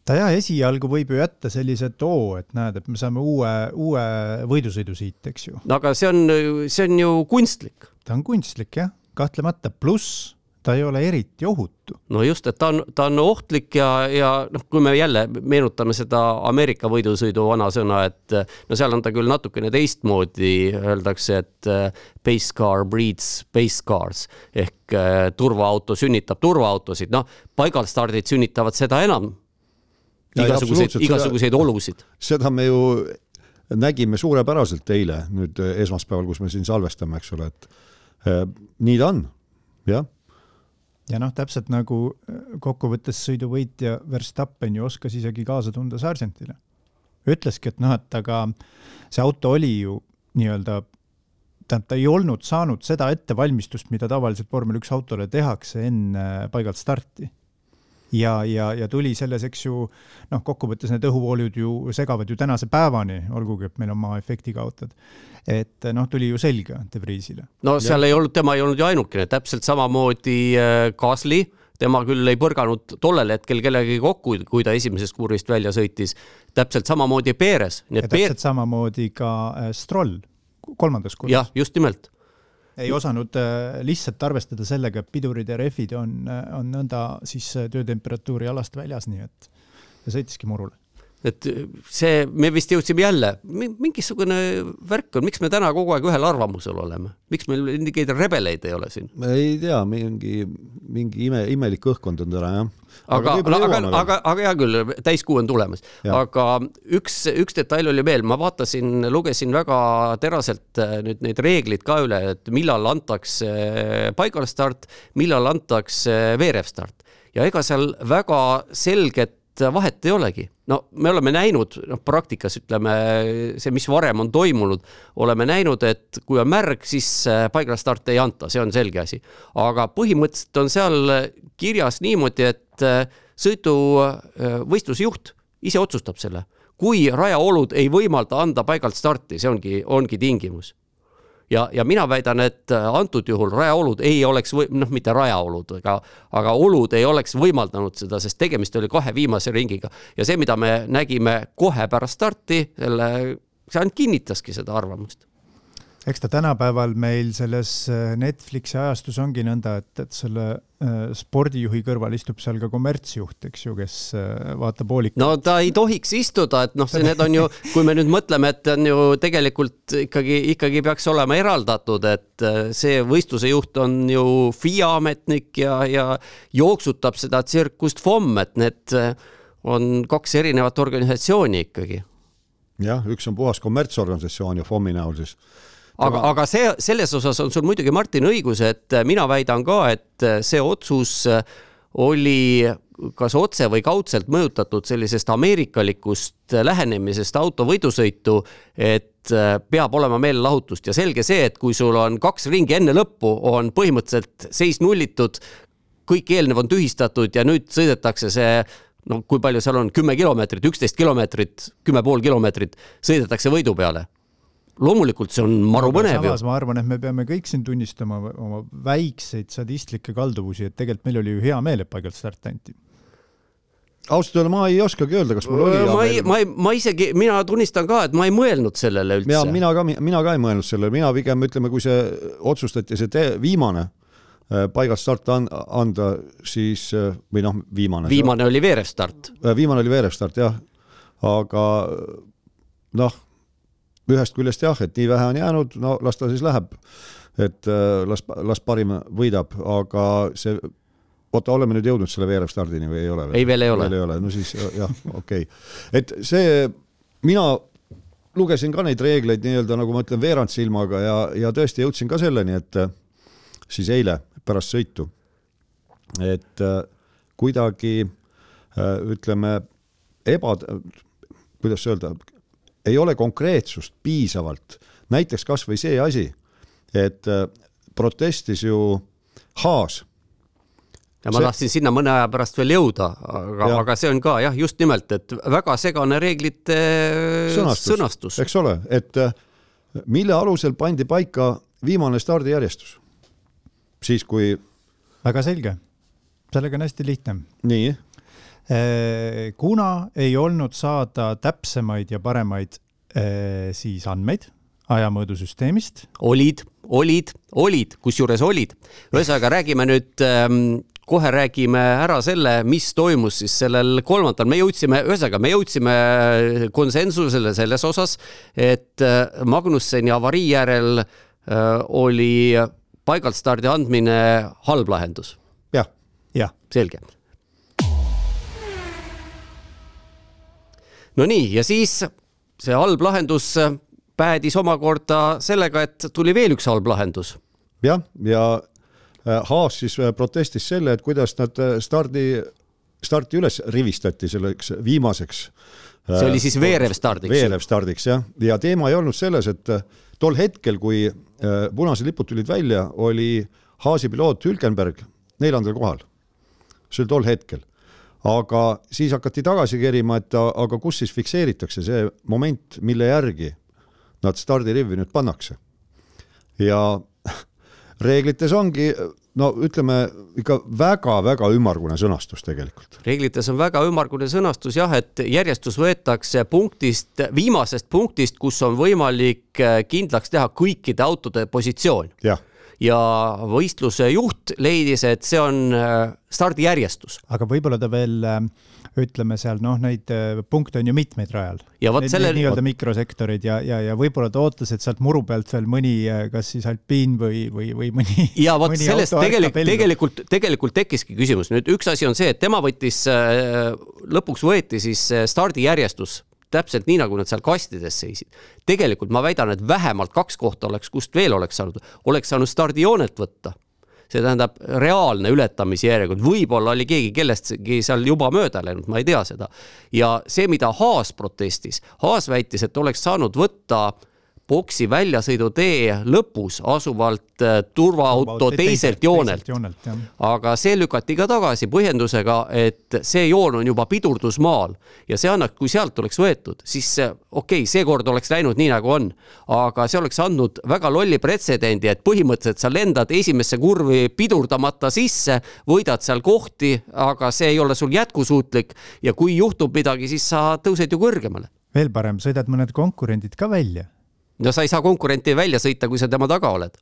ta jah, esialgu võib ju jätta sellise too, et näed, et me saame uue, uue võidusõidu siit, eks ju. no aga see on, see on ju kunstlik. ta on kunstlik jah, kahtlemata, pluss ta ei ole eriti ohutu. no just, et ta on, ta on ohtlik ja, ja noh, kui me jälle meenutame seda Ameerika võidusõidu vanasõna, et no seal on ta küll natukene teistmoodi, öeldakse, et pace car breeds pace cars ehk äh, turvaauto sünnitab turvaautosid, noh, paigalstardid sünnitavad seda enam. Igasuguseid, igasuguseid seda, olusid. seda me ju nägime suurepäraselt eile, nüüd esmaspäeval, kus me siin salvestame, eks ole, et äh, nii ta on, jah ja noh, täpselt nagu äh, kokkuvõttes sõiduvõitja Verstappen ju oskas isegi kaasa tunda Sargentile. ütleski, et noh, et aga see auto oli ju nii-öelda, tähendab, ta ei olnud saanud seda ettevalmistust, mida tavaliselt vormel üks autole tehakse enne paigalt starti ja, ja, ja tuli selles, eks ju, noh, kokkuvõttes need õhuvoolud ju segavad ju tänase päevani, olgugi et meil on maa-efektiga autod. et noh, tuli ju selge De Vriesile. no seal ja. ei olnud, tema ei olnud ju ainukene, täpselt samamoodi äh, Gasly, tema küll ei põrganud tollel hetkel kellegagi kokku, kui ta esimesest kurvist välja sõitis. täpselt samamoodi Perez. ja täpselt Peer... samamoodi ka äh, Stroll kolmandas kurvis. jah, just nimelt ei osanud äh, lihtsalt arvestada sellega, et pidurid ja rehvid on, äh, on nõnda siis äh, töötemperatuuri alast väljas, nii et ja sõitiski murule et see, me vist jõudsime jälle, mingisugune värk on, miks me täna kogu aeg ühel arvamusel oleme, miks meil mingeid rebeleid ei ole siin? ei tea, mingi, mingi ime, imelik õhkond on täna jah. aga, aga, aga, aga, aga hea küll, täiskuu on tulemas, aga üks, üks detail oli veel, ma vaatasin, lugesin väga teraselt äh, nüüd neid reegleid ka üle, et millal antakse paigalstart, millal antakse veerevstart ja ega seal väga selget vahet ei olegi. no me oleme näinud, noh praktikas ütleme see, mis varem on toimunud, oleme näinud, et kui on märg, siis paigalstarte ei anta, see on selge asi. aga põhimõtteliselt on seal kirjas niimoodi, et sõiduvõistluse juht ise otsustab selle kui rajaolud ei võimalda anda paigalt starti, see ongi, ongi tingimus. Ja, ja mina väidan, et äh, antud juhul rajaolud ei oleks või noh, mitte rajaolud, aga, aga olud ei oleks võimaldanud seda, sest tegemist oli kahe viimase ringiga. Ja see, mida me nägime kohe pärast starti, selle, see ainult kinnitaski seda arvamust eks ta tänapäeval meil selles äh, Netflixi ajastus ongi nõnda, et, et selle äh, spordijuhi kõrval istub seal ka kommertsjuht, eks ju, kes äh, vaatab hoolikalt. no ta ei tohiks istuda, et noh, see, need on ju, [laughs] kui me nüüd mõtleme, et on ju tegelikult ikkagi, ikkagi peaks olema eraldatud, et see võistluse juht on ju FIA ametnik ja, ja jooksutab seda tsirkust FOM, et need on kaks erinevat organisatsiooni ikkagi jah, üks on puhas kommertsorganisatsioon ja FOM-i näol siis aga, aga see, selles osas on sul muidugi, Martin, õigus, et mina väidan ka, et see otsus oli kas otse või kaudselt mõjutatud sellisest ameerikalikust lähenemisest autovõidusõitu, et peab olema meelelahutust. Ja selge see, et kui sul on kaks ringi enne lõppu, on põhimõtteliselt seis nullitud, kõik eelnev on tühistatud ja nüüd sõidetakse see no kui palju seal on, kümme kilomeetrit, üksteist kilomeetrit, kümme pool kilomeetrit, sõidetakse võidu peale loomulikult see on maru põnev ju. samas ma arvan, et me peame kõik siin tunnistama oma väikseid sadistlikke kalduvusi, et tegelikult meil oli ju hea meel, et paigalt start anti ausalt öelda ma ei oskagi öelda, kas mul oli ma ei, ma ei, ma isegi, mina tunnistan ka, et ma ei mõelnud sellele üldse. mina ka, mina ka ei mõelnud sellele, mina pigem ütleme, kui see otsustati, see te, viimane äh, paigalt start an, anda, siis äh, või noh, viimane. viimane oli veerev start. Äh, viimane oli veerev start jah, aga noh ühest küljest jah, et nii vähe on jäänud, no las ta siis läheb. et äh, las, las parim võidab, aga see, oota, oleme nüüd jõudnud selle veerevstardini või ei ole? ei, veel ei ole. veel ei ole, no siis jah, okei okay.. et see, mina lugesin ka neid reegleid nii-öelda nagu ma ütlen, veerandsilmaga ja, ja tõesti jõudsin ka selleni, et äh, siis eile pärast sõitu, et äh, kuidagi ütleme, eba, kuidas öelda, ei ole konkreetsust piisavalt. näiteks kas või see asi, et äh, protestis ju Haas ja ma see... tahtsin sinna mõne aja pärast veel jõuda, aga, aga see on ka jah, just nimelt, et väga segane reeglite sõnastus, sõnastus., eks ole, et äh, mille alusel pandi paika viimane stardijärjestus? siis, kui väga selge, sellega on hästi lihtne. nii kuna ei olnud saada täpsemaid ja paremaid äh, siis andmeid ajamõõdusüsteemist. olid, olid, olid, kusjuures olid. ühesõnaga räägime nüüd ähm, kohe räägime ära selle, mis toimus siis sellel kolmandal, me jõudsime, ühesõnaga me jõudsime konsensusele selles osas, et äh, Magnusseni avarii järel oli paigaltstardi andmine halb lahendus. jah, jah. selge no nii, ja siis see halb lahendus päädis omakorda sellega, et tuli veel üks halb lahendus. jah, ja äh, Haas siis äh, protestis selle, et kuidas nad äh, stardi, starti üles rivistati selleks viimaseks. see oli siis veerev stardiks. veerev stardiks jah, ja teema ei olnud selles, et tol hetkel, kui punased lipud tulid välja, oli Haasi piloot Hülkenberg neljandal kohal. see oli tol hetkel aga siis hakati tagasi kerima, et aga kus siis fikseeritakse see moment, mille järgi nad stardirivvi nüüd pannakse. ja [laughs] reeglites ongi no ütleme ikka väga-väga ümmargune sõnastus tegelikult. reeglites on väga ümmargune sõnastus jah, et järjestus võetakse punktist, viimasest punktist, kus on võimalik kindlaks teha kõikide autode positsioon. jah ja võistluse juht leidis, et see on äh, stardijärjestus. aga võib-olla ta veel äh, ütleme seal noh, neid äh, punkte on ju mitmeid rajal. ja vot selle. nii-öelda mikrosektorid ja, ja, ja võib-olla ta ootas, et sealt muru pealt veel mõni, kas siis alpiin või, või, või mõni. [laughs] ja vot sellest tegelikult, tegelikult, tegelikult tekkiski küsimus, nüüd üks asi on see, et tema võttis, lõpuks võeti siis stardijärjestus täpselt nii, nagu nad seal kastides seisid. tegelikult ma väidan, et vähemalt kaks kohta oleks, kust veel oleks saanud, oleks saanud stardijoonelt võtta. see tähendab reaalne ületamise järjekord, võib-olla oli keegi kellestki seal juba mööda läinud, ma ei tea seda. ja see, mida Haas protestis, Haas väitis, et oleks saanud võtta boksi väljasõidutee lõpus asuvalt äh, turvaauto teiselt joonelt. aga see lükati ka tagasi põhjendusega, et see joon on juba pidurdusmaal ja see annab, kui sealt oleks võetud, siis okei okay,, seekord oleks läinud nii, nagu on. aga see oleks andnud väga lolli pretsedendi, et põhimõtteliselt sa lendad esimesse kurvi pidurdamata sisse, võidad seal kohti, aga see ei ole sul jätkusuutlik ja kui juhtub midagi, siis sa tõused ju kõrgemale veel parem, sõidad mõned konkurendid ka välja no sa ei saa konkurenti välja sõita, kui sa tema taga oled.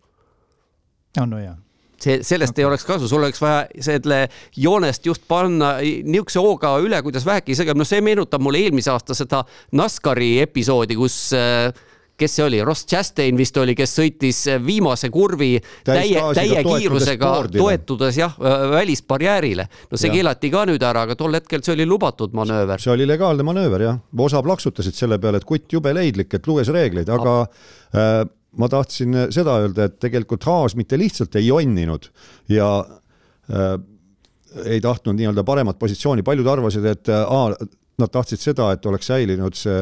no, no jaa see, sellest okay. ei oleks kasu, sul oleks vaja selle joonest just panna niisuguse hooga üle, kuidas vähegi segab, no see meenutab mulle eelmise aasta seda NASCARi episoodi, kus äh, kes see oli, Ross Chastain vist oli, kes sõitis viimase kurvi täie, täie kiirusega, toetudes jah, välisbarjäärile. no see ja. keelati ka nüüd ära, aga tol hetkel see oli lubatud manööver. see oli legaalne manööver jah, osa plaksutasid selle peale, et kutt jube leidlik, et luges reegleid, aga äh, ma tahtsin seda öelda, et tegelikult Haas mitte lihtsalt ei jonninud ja äh, ei tahtnud nii-öelda paremat positsiooni, paljud arvasid, et äh, nad tahtsid seda, et oleks säilinud see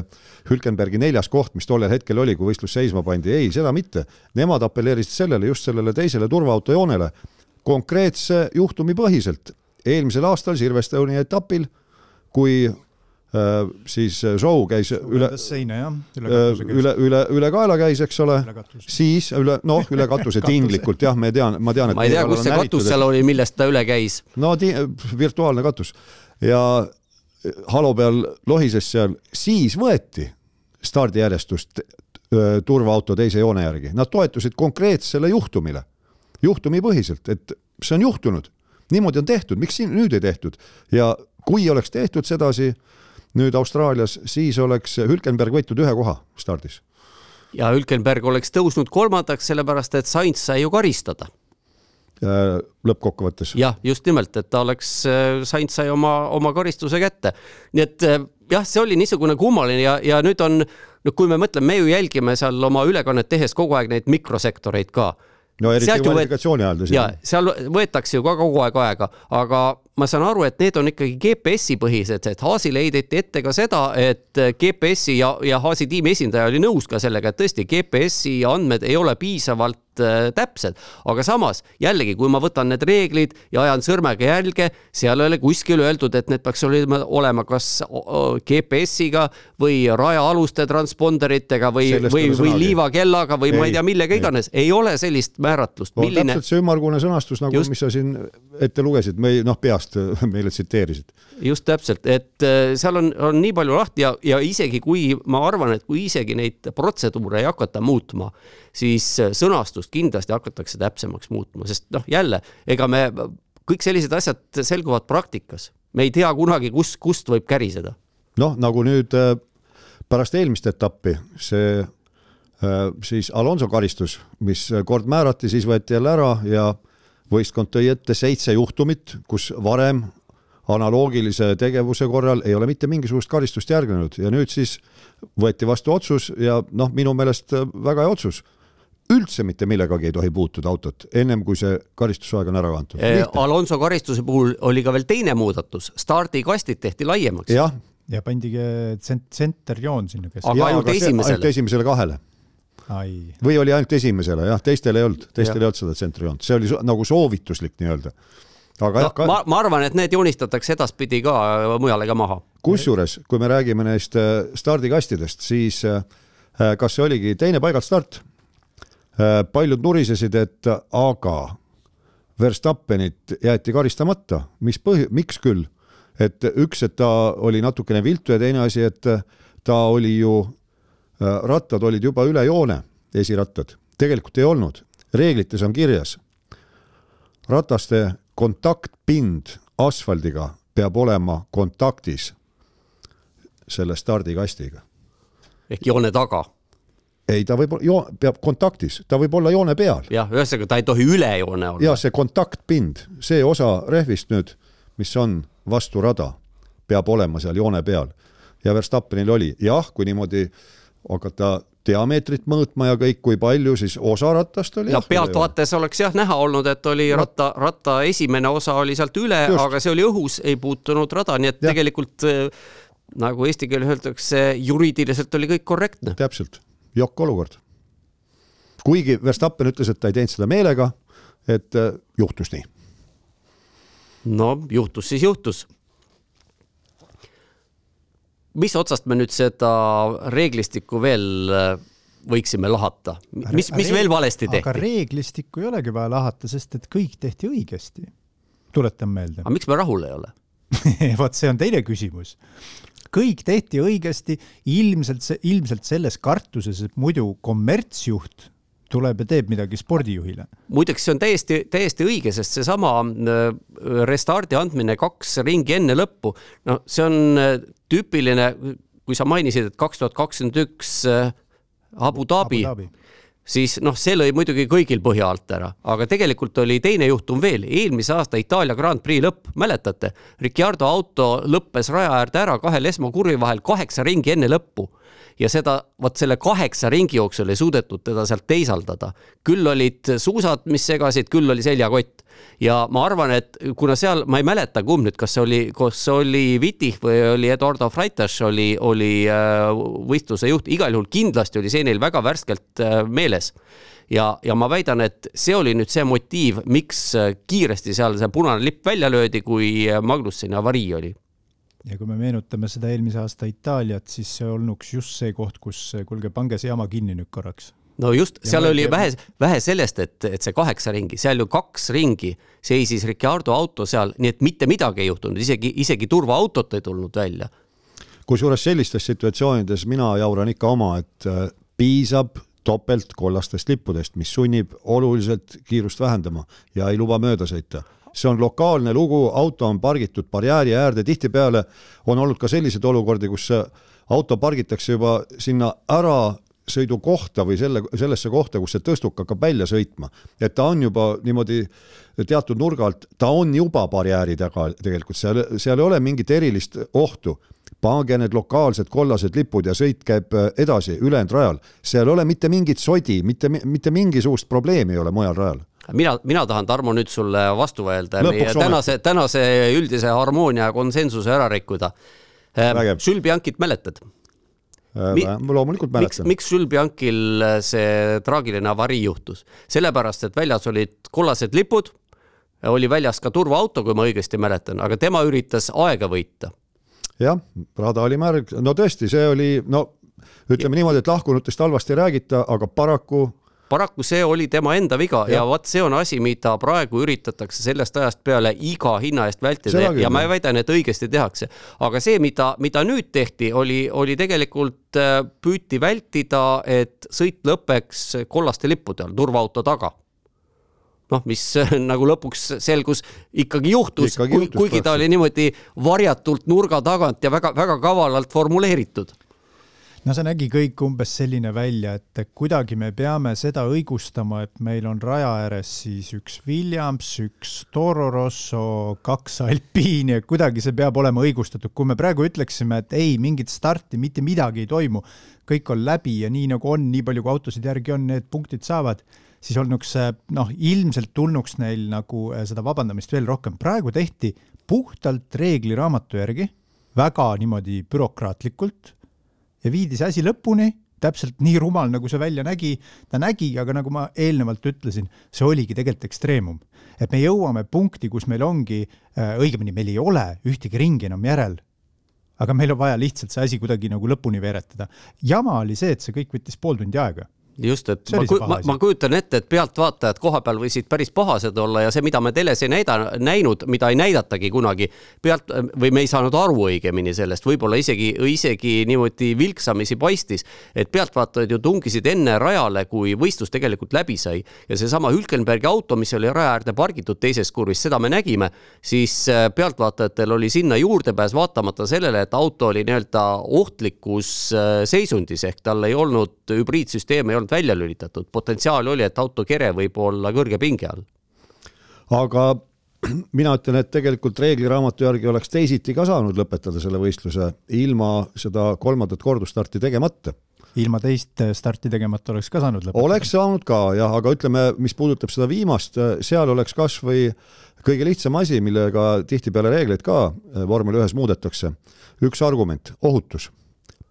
Hülkenbergi neljas koht, mis tollel hetkel oli, kui võistlus seisma pandi, ei, seda mitte. Nemad apelleerisid sellele, just sellele teisele turvaauto joonele, konkreetse juhtumi põhiselt. eelmisel aastal Silverstone'i etapil, kui äh, siis show käis üle, seina jah, üle, äh, üle, üle, üle kaela käis, eks ole, siis üle, noh, [laughs] üle katuse tinglikult jah, me tean, ma tean, et ma ei tea, kus see katus seal oli, millest ta üle käis. no virtuaalne katus. Ja halo peal lohises seal, siis võeti stardijärjestust turvaauto teise joone järgi, nad toetusid konkreetsele juhtumile, juhtumipõhiselt, et see on juhtunud, niimoodi on tehtud, miks siin nüüd ei tehtud? Ja kui oleks tehtud sedasi nüüd Austraalias, siis oleks Hülkenberg võitnud ühe koha stardis. ja Hülkenberg oleks tõusnud kolmandaks, sellepärast et Sainz sai ju karistada lõppkokkuvõttes. jah, just nimelt, et ta oleks, äh, Sainz sai oma, oma karistuse kätte. nii et äh, jah, see oli niisugune kummaline ja, ja nüüd on, no kui me mõtleme, me ju jälgime seal oma ülekannet tehes kogu aeg neid mikrosektoreid ka no eriti kvalifikatsiooni ajal tõsi. ja seal võetakse ju ka kogu aeg aega, aga ma saan aru, et need on ikkagi GPS-i põhised, et Haasile heideti ette ka seda, et GPS-i ja, ja Haasi tiimi esindaja oli nõus ka sellega, et tõesti GPS-i andmed ei ole piisavalt Äh, täpsed, aga samas jällegi, kui ma võtan need reeglid ja ajan sõrmega jälge, seal ei ole kuskil öeldud, et need peaks olema, kas GPS-iga või rajaaluste transponderitega või, või, või liivakellaga või ei, ma ei tea, millega iganes, ei ole sellist määratlust. No,. Milline... täpselt see ümmargune sõnastus nagu, mis sa siin ette lugesid, me noh, peast [laughs] meile tsiteerisid. just täpselt, et äh, seal on, on nii palju lahti ja, ja isegi kui ma arvan, et kui isegi neid protseduure ei hakata muutma, siis äh, sõnastust kindlasti hakatakse täpsemaks muutma, sest noh, jälle, ega me, kõik sellised asjad selguvad praktikas. me ei tea kunagi, kus, kust võib käriseda. noh, nagu nüüd äh, pärast eelmist etappi see äh, siis Alonso karistus, mis kord määrati, siis võeti jälle ära ja võistkond tõi ette seitse juhtumit, kus varem analoogilise tegevuse korral ei ole mitte mingisugust karistust järgnenud ja nüüd siis võeti vastu otsus ja noh, minu meelest väga hea otsus üldse mitte millegagi ei tohi puutuda autot, ennem kui see karistusaeg on ära kantud. Alonso karistuse puhul oli ka veel teine muudatus, stardikastid tehti laiemaks. jah. ja pandigi tsenterjoon sinna keskele. aga ainult esimesele. ainult esimesele kahele. või oli ainult esimesele jah, teistel ei olnud, teistel ja. ei olnud seda tsenterjoont, see oli so nagu soovituslik nii-öelda aga no, jah ka.... ma, ma arvan, et need joonistatakse edaspidi ka mujale ka maha. kusjuures, kui me räägime neist äh, stardikastidest, siis äh, kas see oligi teine paigalt start Äh, paljud nurisesid, et aga Verstappenit jäeti karistamata, mis põhi, miks küll? et üks, et ta oli natukene viltu ja teine asi, et ta oli ju, äh, rattad olid juba üle joone, esirattad, tegelikult ei olnud, reeglites on kirjas, rataste kontaktpind asfaldiga peab olema kontaktis selle stardikastiga. ehk joone taga ei, ta võib peab kontaktis, ta võib olla joone peal. jah, ühesõnaga ta ei tohi üle joone olla. ja see kontaktpind, see osa rehvist nüüd, mis on vastu rada, peab olema seal joone peal. ja Verstappenil oli, jah, kui niimoodi hakata diameetrit mõõtma ja kõik, kui palju siis osa ratast oli. no pealtvaates oleks jah näha olnud, et oli ratta, ratta esimene osa oli sealt üle, aga see oli õhus, ei puutunud rada, nii et ja. tegelikult äh, nagu eesti keeles öeldakse, juriidiliselt oli kõik korrektne. täpselt, jokk olukord. kuigi Verstappen ütles, et ta ei teinud seda meelega, et äh, juhtus nii. no juhtus siis juhtus mis otsast me nüüd seda reeglistikku veel äh, võiksime lahata, mis, mis veel valesti tehti? aga reeglistikku ei olegi vaja lahata, sest et kõik tehti õigesti. tuletan meelde. aga miks me rahul ei ole [laughs] vot see on teine küsimus. Kõik tehti õigesti, ilmselt see, ilmselt selles kartuses, et muidu kommertsjuht tuleb ja teeb midagi spordijuhile. muideks see on täiesti, täiesti õige, sest seesama äh, restardi andmine kaks ringi enne lõppu, no see on äh, tüüpiline, kui sa mainisid, et kaks tuhat kakskümmend üks äh, Abu Dhabi, Abu Dhabi siis noh, see lõi muidugi kõigil põhja alt ära, aga tegelikult oli teine juhtum veel, eelmise aasta Itaalia Grand Prix lõpp, mäletate? Ricciardo auto lõppes raja äärde ära kahel esmakurvi vahel kaheksa ringi enne lõppu ja seda, vot selle kaheksa ringi jooksul ei suudetud teda sealt teisaldada. küll olid suusad, mis segasid, küll oli seljakott. Ja ma arvan, et kuna seal, ma ei mäleta, kumb nüüd, kas see oli, kas see oli Vitih või oli Eduardo Freitas oli, oli äh, võistluse juht, igal juhul kindlasti oli see neil väga värskelt äh, meeles. Ja, ja ma väidan, et see oli nüüd see motiiv, miks äh, kiiresti seal see punane lipp välja löödi, kui Magnusseni avarii oli ja kui me meenutame seda eelmise aasta Itaaliat, siis see olnuks just see koht, kus kuulge, pange see jama kinni nüüd korraks. no just, seal oli vähe, vähe sellest, et, et see kaheksa ringi, seal ju kaks ringi seisis Ricardo auto seal, nii et mitte midagi ei juhtunud, isegi, isegi turvaautot ei tulnud välja. kusjuures sellistes situatsioonides mina jauran ikka oma, et äh, piisab topelt kollastest lippudest, mis sunnib oluliselt kiirust vähendama ja ei luba mööda sõita see on lokaalne lugu, auto on pargitud barjääri äärde, tihtipeale on olnud ka selliseid olukordi, kus auto pargitakse juba sinna ära sõidukohta või selle, sellesse kohta, kus see tõstuk hakkab välja sõitma. et ta on juba niimoodi teatud nurga alt, ta on juba barjääri taga tegelikult, seal, seal ei ole mingit erilist ohtu. pange need lokaalsed kollased lipud ja sõit käib edasi ülejäänud rajal. seal ei ole mitte mingit sodi, mitte, mitte mingisugust probleemi ei ole mujal rajal mina, mina tahan, Tarmo, nüüd sulle vastu öelda ja meie tänase, tänase üldise harmoonia konsensuse ära rikkuda. Sülbiankit äh, mäletad? Mi loomulikult mäletan. miks Sülbiankil see traagiline avarii juhtus? sellepärast, et väljas olid kollased lipud, oli väljas ka turvaauto, kui ma õigesti mäletan, aga tema üritas aega võita. jah, rada oli märg, no tõesti, see oli, no ütleme ja. niimoodi, et lahkunutest halvasti ei räägita, aga paraku paraku see oli tema enda viga ja, ja vot see on asi, mida praegu üritatakse sellest ajast peale iga hinna eest vältida. Ja, ma väidan, et õigesti tehakse. aga see, mida, mida nüüd tehti, oli, oli tegelikult äh, püüti vältida, et sõit lõpeks kollaste lippude all turvaauto taga. Noh, mis nagu lõpuks selgus ikkagi juhtus, juhtus, kuigi ta oli niimoodi varjatult nurga tagant ja väga-väga kavalalt formuleeritud no see nägi kõik umbes selline välja, et kuidagi me peame seda õigustama, et meil on raja ääres siis üks Williams, üks Toro Rosso, kaks Alpiini, et kuidagi see peab olema õigustatud. kui me praegu ütleksime, et ei, mingit starti, mitte midagi ei toimu, kõik on läbi ja nii nagu on, nii palju kui autosid järgi on, need punktid saavad, siis olnuks noh, ilmselt tulnuks neil nagu eh, seda vabandamist veel rohkem. praegu tehti puhtalt reegliraamatu järgi, väga niimoodi bürokraatlikult ja viidi see asi lõpuni, täpselt nii rumal, nagu see välja nägi, ta nägi, aga nagu ma eelnevalt ütlesin, see oligi tegelikult ekstreemum. et me jõuame punkti, kus meil ongi, äh, õigemini meil ei ole ühtegi ringi enam järel, aga meil on vaja lihtsalt see asi kuidagi nagu lõpuni veeretada. jama oli see, et see kõik võttis pool tundi aega just, et ma, ma, ma kujutan ette, et pealtvaatajad kohapeal võisid päris pahased olla ja see, mida me teles ei näida, näinud, mida ei näidatagi kunagi pealt või me ei saanud aru õigemini sellest, võib-olla isegi, isegi niimoodi vilksamisi paistis, et pealtvaatajad ju tungisid enne rajale, kui võistlus tegelikult läbi sai. Ja seesama Hülkenbergi auto, mis oli raja äärde pargitud teises kurvis, seda me nägime, siis äh, pealtvaatajatel oli sinna juurdepääs vaatamata sellele, et auto oli nii-öelda ohtlikus äh, seisundis ehk tal ei olnud hübriidsüsteem ei olnud olnud välja lülitatud, potentsiaal oli, et auto kere võib olla kõrge pinge all. aga [clears throat] mina ütlen, et tegelikult reegliraamatu järgi oleks teisiti ka saanud lõpetada selle võistluse ilma seda kolmandat kordusstarti tegemata. ilma teist starti tegemata oleks ka saanud lõpetada. oleks saanud ka jah, aga ütleme, mis puudutab seda viimast, seal oleks kasvõi kõige lihtsam asi, millega tihtipeale reegleid ka vormel ühes muudetakse. üks argument, ohutus.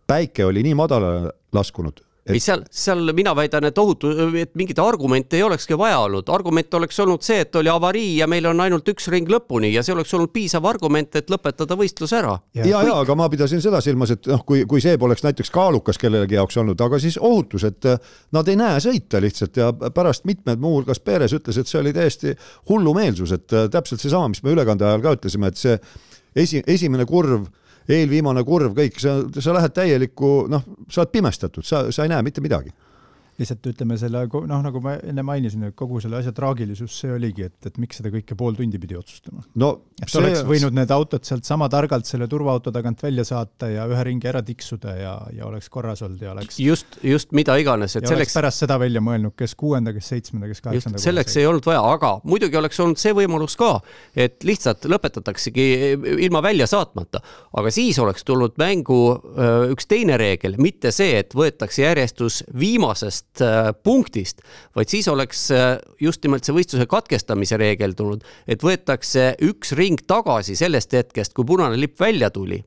päike oli nii madalale laskunud ei seal, seal mina väidan, et ohutu, et mingit argumente ei olekski vaja olnud, argument oleks olnud see, et oli avarii ja meil on ainult üks ring lõpuni ja see oleks olnud piisav argument, et lõpetada võistlus ära. ja, ja, ja, aga ma pidasin seda silmas, et noh, kui, kui see poleks näiteks kaalukas kellelegi jaoks olnud, aga siis ohutus, et äh, nad ei näe sõita lihtsalt ja pärast mitmed, muuhulgas Perez ütles, et see oli täiesti hullumeelsus, et äh, täpselt seesama, mis me ülekande ajal ka ütlesime, et see esi, esimene kurv eelviimane kurv, kõik, sa, sa lähed täielikku, noh, sa oled pimestatud, sa, sa ei näe mitte midagi lihtsalt ütleme selle, noh, nagu ma enne mainisin, et kogu selle asja traagilisus see oligi, et, et miks seda kõike pool tundi pidi otsustama no,. et see... oleks võinud need autod sealt sama targalt selle turvaauto tagant välja saata ja ühe ringi ära tiksuda ja, ja oleks korras olnud ja oleks. just, just mida iganes, et selleks. pärast seda välja mõelnud, kes kuuenda, kes seitsmenda, kes kaheksanda. selleks ei olnud vaja, aga muidugi oleks olnud see võimalus ka, et lihtsalt lõpetataksegi ilma välja saatmata, aga siis oleks tulnud mängu üks teine reegel, mitte see, et võetakse järjestus viimasest sellest äh, punktist, vaid siis oleks äh, just nimelt see võistluse katkestamise reegel tulnud, et võetakse üks ring tagasi sellest hetkest, kui punane lipp välja tuli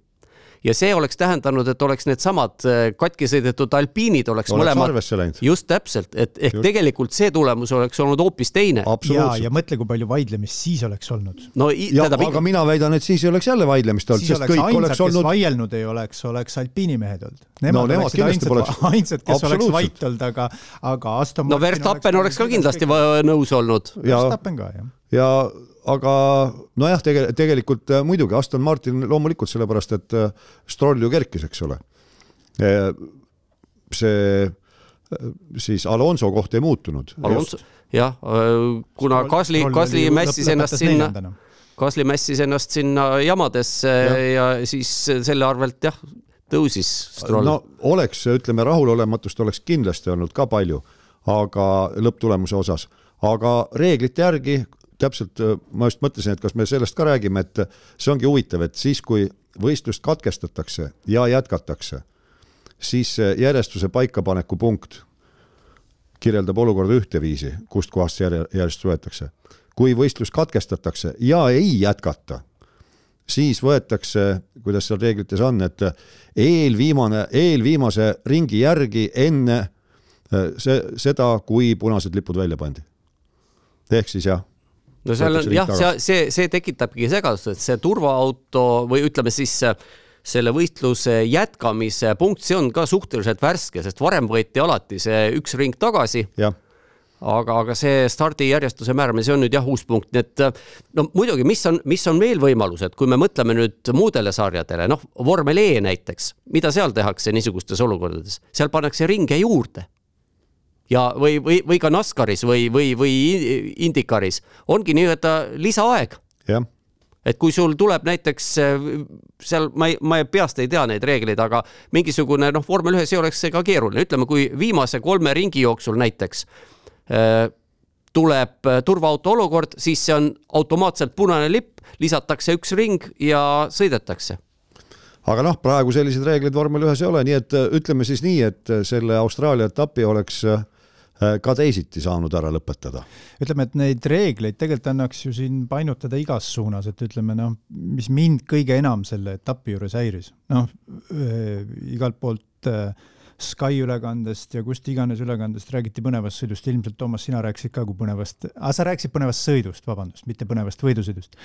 ja see oleks tähendanud, et oleks needsamad äh, katki sõidetud alpiinid oleks, oleks mõlemad. just täpselt, et ehk just. tegelikult see tulemus oleks olnud hoopis teine. ja, ja mõtle, kui palju vaidlemist siis oleks olnud. no ja, tähendab, aga mina väidan, et siis ei oleks jälle vaidlemist olnud, sest kõik ainsad, oleks olnud. vaielnud ei oleks, oleks alpiinimehed olnud. Nemad no, nemad kindlasti poleks. [laughs] ainsad, kes oleks vait olnud, aga, aga Aston no Verstappen oleks ka kindlasti nõus olnud. Verstappen ka, jah. ja aga nojah, tege-, tegelikult äh, muidugi Aston Martin loomulikult sellepärast, et äh, Stroll ju kerkis, eks ole. Äh, see siis Alonso koht ei muutunud. Alonso, jah, kuna Kasli, Kasli mässis ennast sinna, Kasli mässis ennast sinna jamadesse ja, ja siis selle arvelt jah, tõusis Stroll. no oleks, ütleme, rahulolematust oleks kindlasti olnud ka palju, aga lõpptulemuse osas, aga reeglite järgi täpselt äh, ma just mõtlesin, et kas me sellest ka räägime, et see ongi huvitav, et siis, kui võistlust katkestatakse ja jätkatakse, siis järjestuse paikapaneku punkt kirjeldab olukorda ühteviisi, kustkohast see järjestus võetakse. kui võistlus katkestatakse ja ei jätkata, siis võetakse, kuidas seal reeglites on, et eelviimane, eelviimase ringi järgi enne äh, see, seda, kui punased lipud välja pandi. ehk siis jah no seal on jah, see, see, see tekitabki segadust, et see turvaauto või ütleme siis selle võistluse jätkamise punkt, see on ka suhteliselt värske, sest varem võeti alati see üks ring tagasi. aga, aga see stardijärjestuse määramine, see on nüüd jah uus punkt, nii et no muidugi, mis on, mis on veel võimalused, kui me mõtleme nüüd muudele sarjadele, noh, vormel E näiteks, mida seal tehakse niisugustes olukordades, seal pannakse ringe juurde ja, või, või, või ka NASCARis või, või, või Indikaris. Ongi nii-öelda lisaaeg. et kui sul tuleb näiteks seal, ma ei, ma peast ei tea neid reegleid, aga mingisugune noh, vormel ühes ei oleks see ka keeruline, ütleme, kui viimase kolme ringi jooksul näiteks äh, tuleb turvaauto olukord, siis see on automaatselt punane lipp, lisatakse üks ring ja sõidetakse. Aga noh, praegu selliseid reegleid vormel ühes ei ole, nii et ütleme siis nii, et selle Austraalia etapi oleks äh, Äh, ka teisiti saanud ära lõpetada. ütleme, et neid reegleid tegelikult annaks ju siin painutada igas suunas, et ütleme noh, mis mind kõige enam selle etapi juures häiris, noh äh, igalt poolt äh, Sky ülekandest ja kust iganes ülekandest räägiti põnevast sõidust, ilmselt Toomas, sina rääkisid ka kui põnevast, sa rääkisid põnevast sõidust, vabandust, mitte põnevast võidusõidust.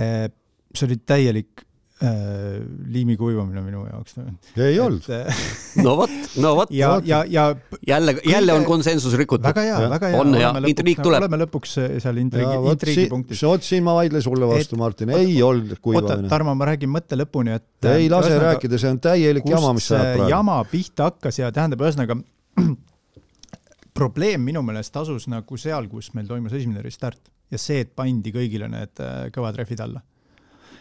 see oli täielik äh, liimi kuivamine minu jaoks. ei olnud. Äh, [laughs] no vot, no vot. ja, ja, ja jälle, jälle on konsensus rikutud. väga hea, väga hea. on ja intriig tuleb. oleme lõpuks äh, seal intriigi, intriigi punktis. vot siin ma vaidlen sulle vastu, Martin, ei olnud kuivamine. oota, Tarmo, ma räägin mõtte lõpuni, et. ei lase ühesõnaga, rääkida, see on täielik jama, mis sa ajad praegu. jama pihta hakkas ja tähendab, ühesõnaga [clears throat] probleem minu meelest asus nagu seal, kus meil toimus esimene restart ja see, et pandi kõigile need kõvad rehvid alla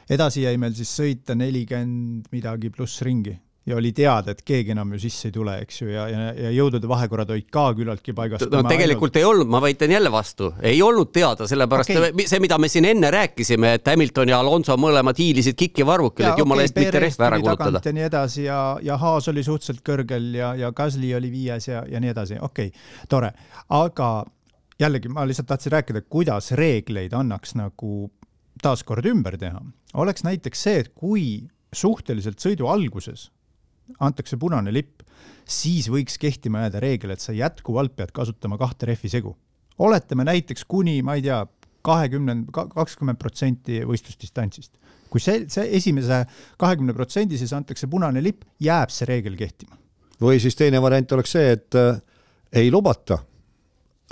edasi jäi meil siis sõita nelikümmend midagi pluss ringi ja oli teada, et keegi enam ju sisse ei tule, eks ju, ja, ja, ja jõudude vahekorrad olid ka küllaltki paigast. no tegelikult ainult... ei olnud, ma väitan jälle vastu, ei olnud teada, sellepärast okay. see, mida me siin enne rääkisime, et Hamilton ja Alonso mõlemad hiilisid kiki varvukil, et jumala okay, eest mitte rehve ära kulutada. ja nii edasi ja, ja Haas oli suhteliselt kõrgel ja, ja Gasly oli viies ja, ja nii edasi, okei okay,, tore, aga jällegi ma lihtsalt tahtsin rääkida, kuidas reegleid annaks nagu taaskord ümber teha. Oleks näiteks see, et kui suhteliselt sõidu alguses antakse punane lipp, siis võiks kehtima jääda reegel, et sa jätkuvalt pead kasutama kahte rehvi segu. oletame näiteks kuni, ma ei tea, kahekümne, kakskümmend protsenti võistlusdistantsist. kui see, see esimese kahekümne protsendi sees antakse punane lipp, jääb see reegel kehtima. või siis teine variant oleks see, et äh, ei lubata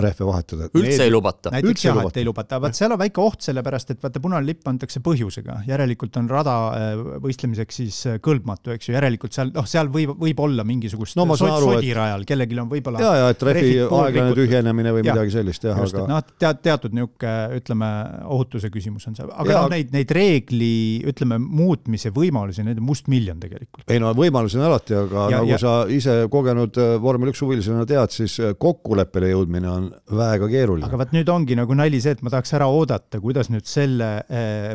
rehve vahetada. üldse Need... ei lubata? näiteks jah, et ei lubata, vaat seal on väike oht, sellepärast et vaata, punane lipp antakse põhjusega, järelikult on rada äh, võistlemiseks siis äh, kõlbmatu, eks ju, järelikult seal, noh, seal võib, võib olla mingisugust no, sodirajal et..., kellelgi on võib-olla ja, ja et rehvi aeglane tühjenemine või ja, midagi sellist jah, aga noh, tead, teatud niisugune, ütleme, ohutuse küsimus on see, aga noh, neid, neid reegli, ütleme, muutmise võimalusi, neid on mustmiljon tegelikult. ei no võimalusi on alati, aga ja, nagu ja... sa ise kogenud äh, vormel üks huvilisena tead, siis kokkuleppele jõudmine on on väga keeruline. aga vot nüüd ongi nagu nali see, et ma tahaks ära oodata, kuidas nüüd selle äh,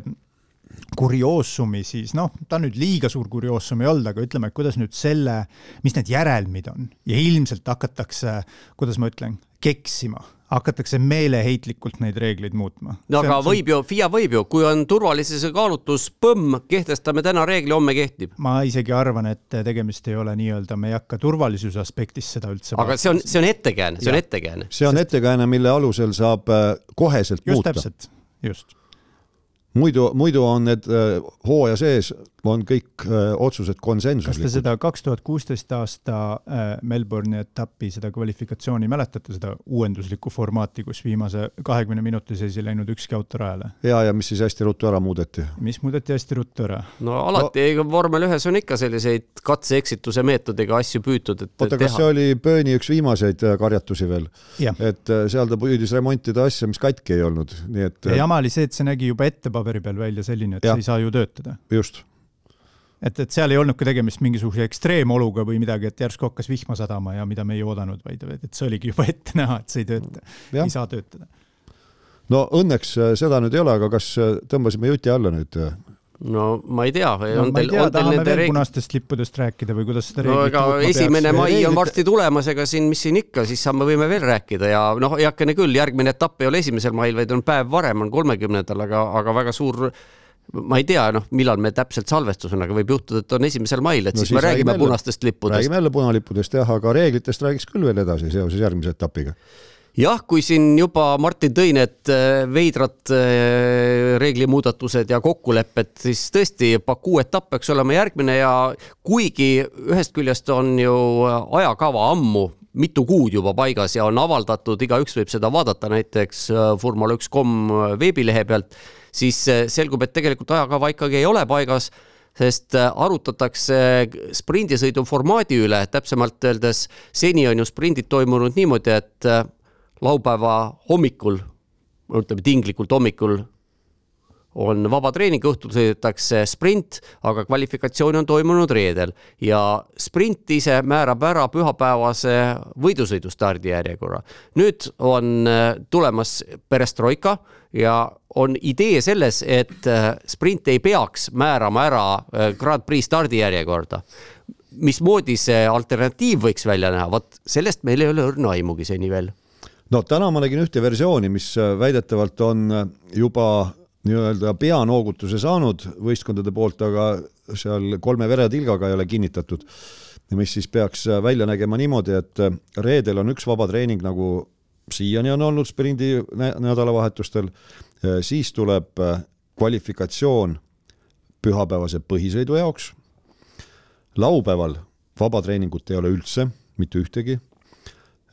kurioosumi siis, noh, ta nüüd liiga suur kurioosum ei olnud, aga ütleme, et kuidas nüüd selle, mis need järelmid on ja ilmselt hakatakse, kuidas ma ütlen, keksima hakatakse meeleheitlikult neid reegleid muutma. no aga on, võib ju, FIA võib ju, kui on turvalisuse kaalutlus, põmm, kehtestame täna reegli, homme kehtib. ma isegi arvan, et tegemist ei ole nii-öelda, me ei hakka turvalisuse aspektist seda üldse aga see on, see on ettekääne, see on ettekääne. see on ettekääne, mille alusel saab äh, koheselt just muuta. täpselt, just muidu, muidu on need äh, hooaja sees, on kõik äh, otsused konsensuslikud. kas te seda kaks tuhat kuusteist aasta äh, Melbourne'i etapi seda kvalifikatsiooni mäletate, seda uuenduslikku formaati, kus viimase kahekümne minuti sees ei läinud ükski auto rajale? ja, ja mis siis hästi ruttu ära muudeti? mis muudeti hästi ruttu ära? no alati no, vormel ühes on ikka selliseid katse-eksituse meetodiga asju püütud, et oota, kas see oli Bööni üks viimaseid karjatusi veel? et seal ta püüdis remontida asja, mis katki ei olnud, nii et ja jama oli see, et see nägi juba ette paberi peal välja selline, et ja. see ei saa ju töötada. just. Et, et seal ei olnudki tegemist mingisuguse ekstreemoluga või midagi, et järsku hakkas vihma sadama ja mida me ei oodanud, vaid et see oligi juba ette näha, et see ei tööta, ei saa töötada. no õnneks äh, seda nüüd ei ole, aga kas äh, tõmbasime juti alla nüüd äh, no ma ei tea no,. ma ei tea, tahame veel reeg... punastest lippudest rääkida või kuidas seda no ega esimene mai reeglite... on varsti tulemas, ega siin, mis siin ikka, siis saame, võime veel rääkida ja noh, heakene küll, järgmine etapp ei ole esimesel mail, vaid on päev varem, on kolmekümnendal, aga, aga väga suur ma ei tea, noh, millal me täpselt salvestus on, aga võib juhtuda, et on esimesel mail, et no, siis, siis me räägime jälle, punastest lippudest. räägime jälle punalippudest jah, aga reeglitest räägiks küll veel edasi seoses järgmise etapiga jah, kui siin juba Martin tõi need äh, veidrad äh, reeglimuudatused ja kokkulepped, siis tõesti Baku etapp peaks olema järgmine ja kuigi ühest küljest on ju ajakava ammu mitu kuud juba paigas ja on avaldatud, igaüks võib seda vaadata näiteks äh, Formula1.com veebilehe pealt, siis selgub, et tegelikult ajakava ikkagi ei ole paigas sest arutatakse sprindisõidu formaadi üle, täpsemalt öeldes seni on ju sprindid toimunud niimoodi, et laupäeva hommikul, ütleme tinglikult hommikul on vaba treening, õhtul sõidetakse sprint, aga kvalifikatsioon on toimunud reedel. Ja sprint ise määrab ära pühapäevase võidusõidu stardijärjekorra. nüüd on äh, tulemas perestroika ja on idee selles, et äh, sprint ei peaks määrama ära äh, Grand Prix stardijärjekorda. Mismoodi see alternatiiv võiks välja näha, vot sellest meil ei ole õrna aimugi seni veel. No täna ma nägin ühte versiooni, mis väidetavalt on juba nii-öelda peanoogutuse saanud võistkondade poolt, aga seal kolme veretilgaga ei ole kinnitatud. mis siis peaks välja nägema niimoodi, et reedel on üks vaba treening, nagu siiani on olnud sprindi nädalavahetustel, siis tuleb kvalifikatsioon pühapäevase põhisõidu jaoks. laupäeval vaba treeningut ei ole üldse, mitte ühtegi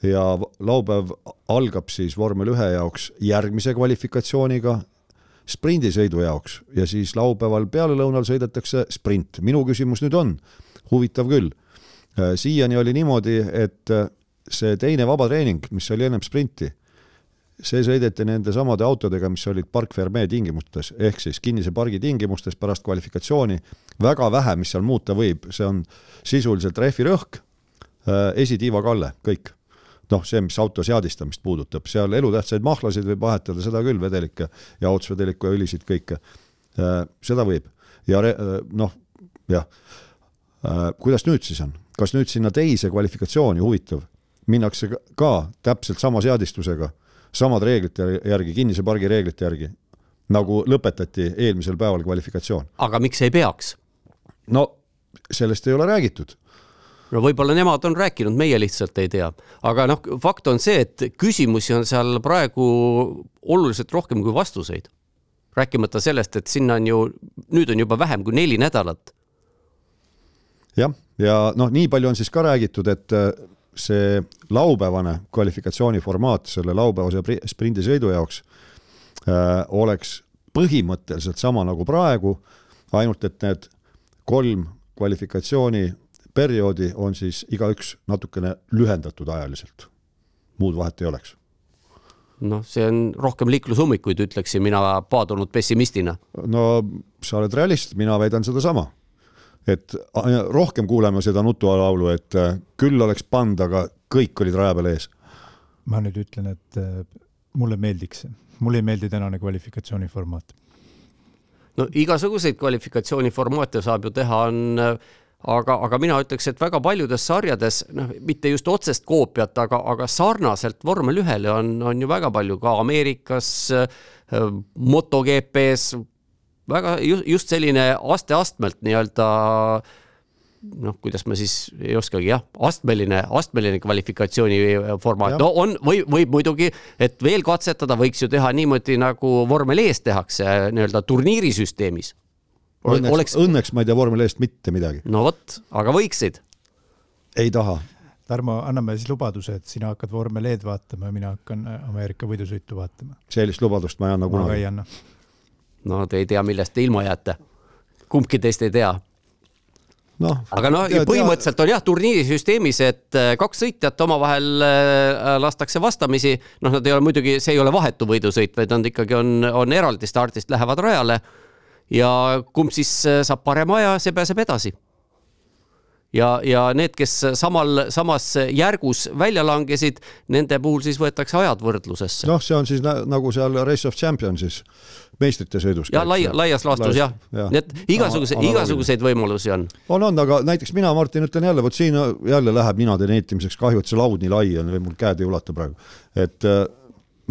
ja laupäev algab siis vormel ühe jaoks järgmise kvalifikatsiooniga sprindisõidu jaoks ja siis laupäeval pealelõunal sõidetakse sprint. minu küsimus nüüd on, huvitav küll, siiani oli niimoodi, et see teine vabatreening, mis oli ennem sprinti, see sõideti nende samade autodega, mis olid Park Ferme tingimustes, ehk siis kinnise pargi tingimustes pärast kvalifikatsiooni. väga vähe, mis seal muuta võib, see on sisuliselt rehvirõhk, äh, esitiiva kalle, kõik. Noh, see, mis auto seadistamist puudutab, seal elutähtsaid mahlasid võib vahetada, seda küll, vedelikke ja otsvedeliku ja õlisid kõike. Äh, seda võib ja äh, noh, jah. kuidas nüüd siis on, kas nüüd sinna teise kvalifikatsiooni, huvitav, minnakse ka täpselt sama seadistusega samad reeglite järgi, kinnise pargi reeglite järgi, nagu lõpetati eelmisel päeval kvalifikatsioon. aga miks ei peaks? no sellest ei ole räägitud no võib-olla nemad on rääkinud, meie lihtsalt ei tea, aga noh, fakt on see, et küsimusi on seal praegu oluliselt rohkem kui vastuseid. rääkimata sellest, et sinna on ju, nüüd on juba vähem kui neli nädalat. jah, ja noh, nii palju on siis ka räägitud, et see laupäevane kvalifikatsiooniformaat selle laupäevase sprindisõidu jaoks äh, oleks põhimõtteliselt sama nagu praegu, ainult et need kolm kvalifikatsiooniperioodi on siis igaüks natukene lühendatud ajaliselt. muud vahet ei oleks noh, see on rohkem liiklusummikuid, ütleksin mina paadunud pessimistina. no sa oled realist, mina väidan sedasama et rohkem kuuleme seda nutulaulu, et äh, küll oleks pannud, aga kõik olid raja peal ees. ma nüüd ütlen, et äh, mulle meeldiks see, mulle ei meeldi tänane kvalifikatsiooniformaat. no igasuguseid kvalifikatsiooniformaate saab ju teha, on aga, aga mina ütleks, et väga paljudes sarjades, noh, mitte just otsest koopiat, aga, aga sarnaselt vormel ühele on, on ju väga palju ka Ameerikas, äh, MotoGP-s väga just, just selline aste-astmelt nii-öelda noh, kuidas ma siis ei oskagi jah, astmeline, astmeline kvalifikatsiooni formaat, no on, võib, võib muidugi, et veel katsetada, võiks ju teha niimoodi nagu vormel ees tehakse nii-öelda turniirisüsteemis. Õnneks Oleks..., õnneks ma ei tea vormel eest mitte midagi. no vot, aga võiksid. ei taha. Tarmo, anname siis lubaduse, et sina hakkad vormel E-d vaatama ja mina hakkan Ameerika võidusõitu vaatama. sellist lubadust ma ei anna kunagi. ma ka ei anna no te ei tea, millest te ilma jääte. kumbki teist ei tea no,. aga noh, põhimõtteliselt on jah turniirisüsteemis, et äh, kaks sõitjat omavahel äh, lastakse vastamisi, noh, nad ei ole muidugi, see ei ole vahetu võidusõit, vaid nad ikkagi on, on eraldi stardist, lähevad rajale. Ja kumb siis äh, saab parema aja, see pääseb edasi ja, ja need, kes samal, samas järgus välja langesid, nende puhul siis võetakse ajad võrdlusesse. noh, see on siis nagu seal Race of Championsis meistrite sõidus. ja laia, laias laastus jah ja., nii et igasuguseid, igasuguseid võimalusi on. on, on, aga näiteks mina, Martin, ütlen jälle, vot siin jälle läheb ninade neetimiseks, kahju, et see laud nii lai on, mul käed ei ulata praegu, et äh,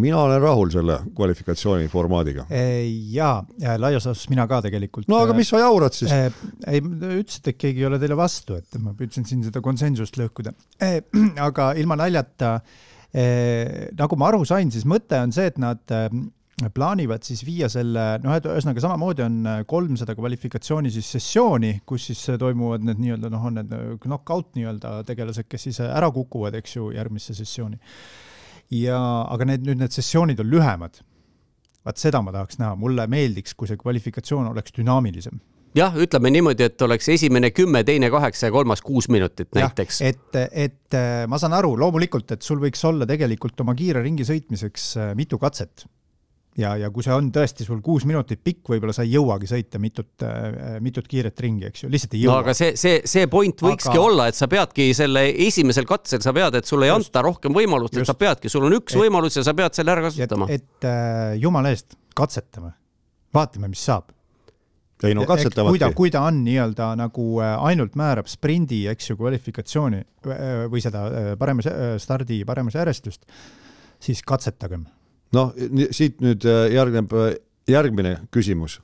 mina olen rahul selle kvalifikatsiooni formaadiga. ja, ja laias laastus mina ka tegelikult. no aga mis sa jaurad siis? ei, ütlesite, et keegi ei ole teile vastu, et ma püüdsin siin seda konsensust lõhkuda. [clears throat] aga ilma naljata, nagu ma aru sain, siis mõte on see, et nad plaanivad siis viia selle, noh, et ühesõnaga samamoodi on kolmsada kvalifikatsiooni siis sessiooni, kus siis toimuvad need nii-öelda noh, on need knock-out nii-öelda tegelased, kes siis ära kukuvad, eks ju, järgmisse sessiooni ja, aga need nüüd need sessioonid on lühemad. vaat seda ma tahaks näha, mulle meeldiks, kui see kvalifikatsioon oleks dünaamilisem jah, ütleme niimoodi, et oleks esimene kümme, teine kaheksa ja kolmas kuus minutit näiteks. et, et ma saan aru loomulikult, et sul võiks olla tegelikult oma kiire ringi sõitmiseks äh, mitu katset ja, ja kui see on tõesti sul kuus minutit pikk, võib-olla sa ei jõuagi sõita mitut, äh, mitut kiiret ringi, eks ju, lihtsalt ei jõua. no aga see, see, see point võikski aga... olla, et sa peadki selle esimesel katsel, sa pead, et sulle ei just, anta rohkem võimalust, et sa peadki, sul on üks et, võimalus ja sa pead selle ära kasutama. et, et äh, jumala eest, katsetame, vaatame, mis saab ei no katsetavadki. kui ta, kui ta on nii-öelda nagu äh, ainult määrab sprindi, eks ju, kvalifikatsiooni äh, või seda parema stardi paremas järjestust, siis katsetagem noh, siit nüüd äh, järgneb äh, järgmine küsimus,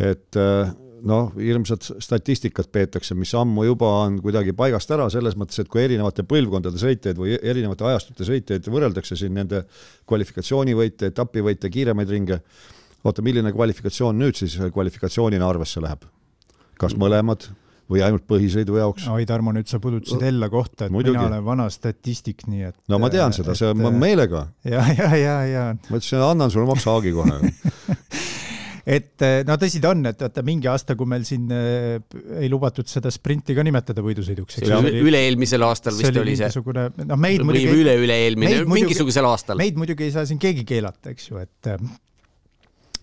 et äh, noh, hirmsat statistikat peetakse, mis ammu juba on kuidagi paigast ära, selles mõttes, et kui erinevate põlvkondade sõitjaid või erinevate ajastute sõitjaid võrreldakse siin nende kvalifikatsioonivõite, etapivõite, kiiremaid ringe, oota, milline kvalifikatsioon nüüd siis kvalifikatsioonina arvesse läheb? kas mõlemad või ainult põhisõidu jaoks. oi, Tarmo, nüüd sa pudutasid Ella kohta, et Muidugi. mina olen vana statistik, nii et. no ma tean äh, seda, see on meelega. ja, ja, ja, ja. ma ütlesin, annan sulle maksaagi kohe [laughs] et no tõsi ta on, et vaata mingi aasta, kui meil siin äh, ei lubatud seda sprinti ka nimetada võidusõiduks. üle-eelmisel aastal vist oli see. noh, meid või muidugi. üle-üle-eelmine, mingisugusel aastal. meid muidugi ei saa siin keegi keelata, eks ju, et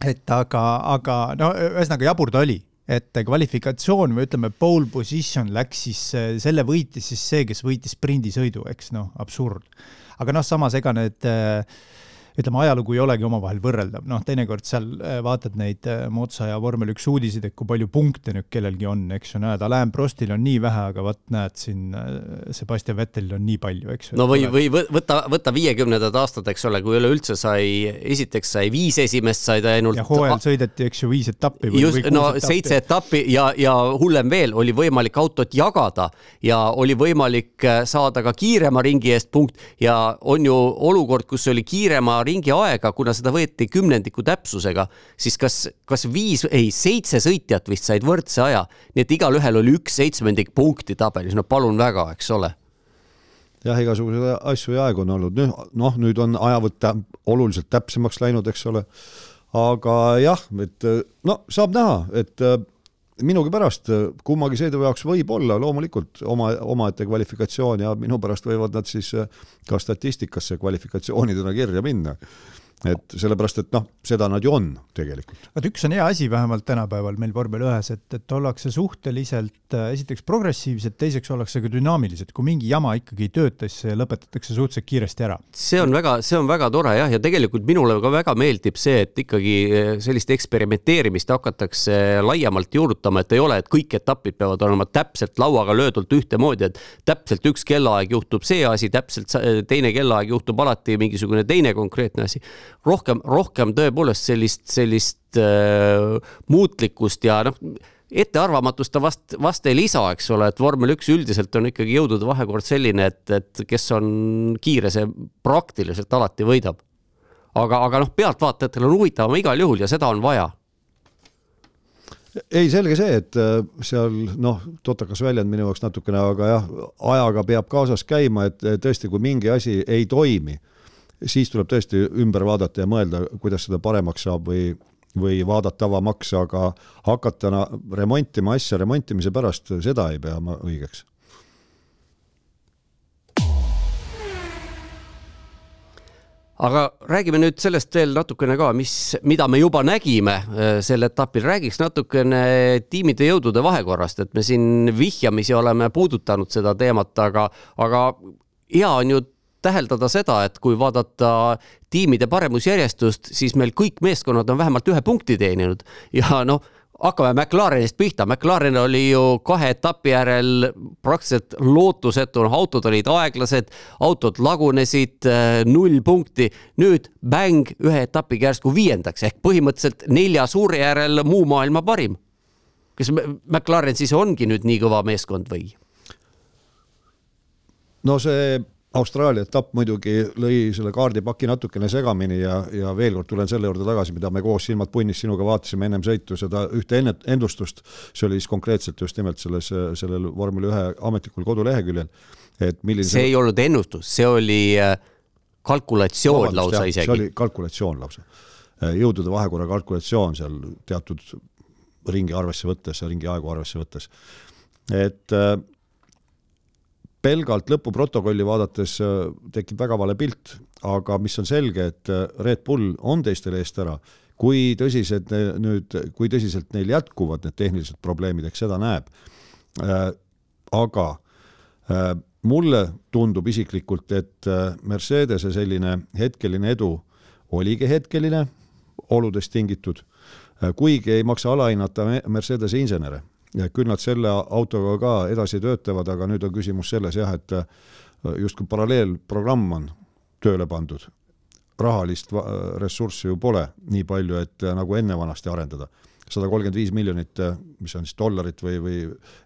et aga, aga no ühesõnaga jabur ta oli, et kvalifikatsioon või ütleme, pole position läks siis, selle võitis siis see, kes võitis sprindisõidu, eks noh, absurd. aga noh, samas ega need äh, ütleme, ajalugu ei olegi omavahel võrreldav, noh, teinekord seal äh, vaatad neid äh, Motsa ja vormel üks uudiseid, et kui palju punkte nüüd kellelgi on, eks ju, näed, Alain Prostil on nii vähe, aga vot näed siin äh, Sebastian Vettelil on nii palju, eks ju. no või, või võta, võta viiekümnendad aastad, eks ole, kui üleüldse sai, esiteks sai viis esimest, said ainult. ja hooajal sõideti, eks ju, viis etappi. just, no etappi. seitse etappi ja, ja hullem veel, oli võimalik autot jagada ja oli võimalik saada ka kiirema ringi eest punkt ja on ju olukord, kus oli kiirema ringi aega, kuna seda võeti kümnendiku täpsusega, siis kas, kas viis, ei, seitse sõitjat vist said võrdse aja, nii et igalühel oli üks seitsmendik punkti tabelis, no palun väga, eks ole. Jah, igasuguseid asju ja aegu on olnud, noh, nüüd on ajavõtt oluliselt täpsemaks läinud, eks ole. aga jah, et no saab näha, et minugi pärast kummagi sõidu jaoks võib olla loomulikult oma, omaette kvalifikatsioon ja minu pärast võivad nad siis ka statistikasse kvalifikatsioonidena kirja minna et sellepärast, et noh, seda nad ju on tegelikult. vaat üks on hea asi vähemalt tänapäeval meil vormel ühes, et, et ollakse suhteliselt äh, esiteks progressiivsed, teiseks ollakse ka dünaamilised, kui mingi jama ikkagi ei tööta, siis see lõpetatakse suhteliselt kiiresti ära. see on väga, see on väga tore jah, ja tegelikult minule ka väga meeldib see, et ikkagi äh, sellist eksperimenteerimist hakatakse laiemalt juurutama, et ei ole, et kõik etapid peavad olema täpselt lauaga löödult ühtemoodi, et täpselt üks kellaaeg juhtub see asi, täpselt teine kellaaeg juhtub alati mingisugune teine konkreetne asi rohkem, rohkem tõepoolest sellist, sellist äh, muutlikkust ja noh, ettearvamatust ta vast, vast ei lisa, eks ole, et vormel üks üldiselt on ikkagi jõudude vahekord selline, et, et kes on kiire, see praktiliselt alati võidab. aga, aga noh, pealtvaatajatel on huvitavam igal juhul ja seda on vaja ei, selge see, et äh, seal noh, totakas väljend minu jaoks natukene, aga jah, ajaga peab kaasas käima, et tõesti, kui mingi asi ei toimi siis tuleb tõesti ümber vaadata ja mõelda, kuidas seda paremaks saab või, või vaadata avamaks, aga hakata remontima asja remontimise pärast, seda ei pea ma õigeks. Aga räägime nüüd sellest veel natukene ka, mis, mida me juba nägime äh, sel etapil, räägiks natukene tiimide jõudude vahekorrast, et me siin vihjamisi oleme puudutanud seda teemat, aga, aga hea on ju täheldada seda, et kui vaadata tiimide paremusjärjestust, siis meil kõik meeskonnad on vähemalt ühe punkti teeninud ja noh, hakkame McLarenist pihta, McLaren oli ju kahe etapi järel praktiliselt lootusetu, noh autod olid aeglased, autod lagunesid, null punkti. nüüd bäng ühe etapiga järsku viiendaks ehk põhimõtteliselt nelja suure järel muu maailma parim. kas McLaren siis ongi nüüd nii kõva meeskond või? no see Austraalia etapp muidugi lõi selle kaardipaki natukene segamini ja, ja veel kord tulen selle juurde tagasi, mida me koos silmad punnis sinuga vaatasime ennem sõitu, seda ühte ennet-, endustust, see oli siis konkreetselt just nimelt selles, sellel vormel ühe ametlikul koduleheküljel, et milline see ei olnud ennustus, see oli äh, kalkulatsioon Vabandust, lausa jah, isegi. see oli kalkulatsioon lausa. Äh, jõudude vahekorra kalkulatsioon seal teatud ringi arvesse võttes, ringi aegu arvesse võttes. et äh, pelgalt lõpuprotokolli vaadates äh, tekib väga vale pilt, aga mis on selge, et äh, Red Bull on teistel eest ära. kui tõsised nüüd, kui tõsiselt neil jätkuvad need tehnilised probleemid, eks seda näeb. Äh, aga mulle tundub isiklikult, et Mercedese selline hetkeline edu oligi hetkeline, oludest tingitud, kuigi ei maksa alahinnata Mercedese insenere küll nad selle autoga ka edasi töötavad, aga nüüd on küsimus selles jah, et äh, justkui paralleelprogramm on tööle pandud. rahalist ressurssi ju pole nii palju, et äh, nagu enne vanasti arendada. sada kolmkümmend viis miljonit, äh, mis on siis dollarit või, või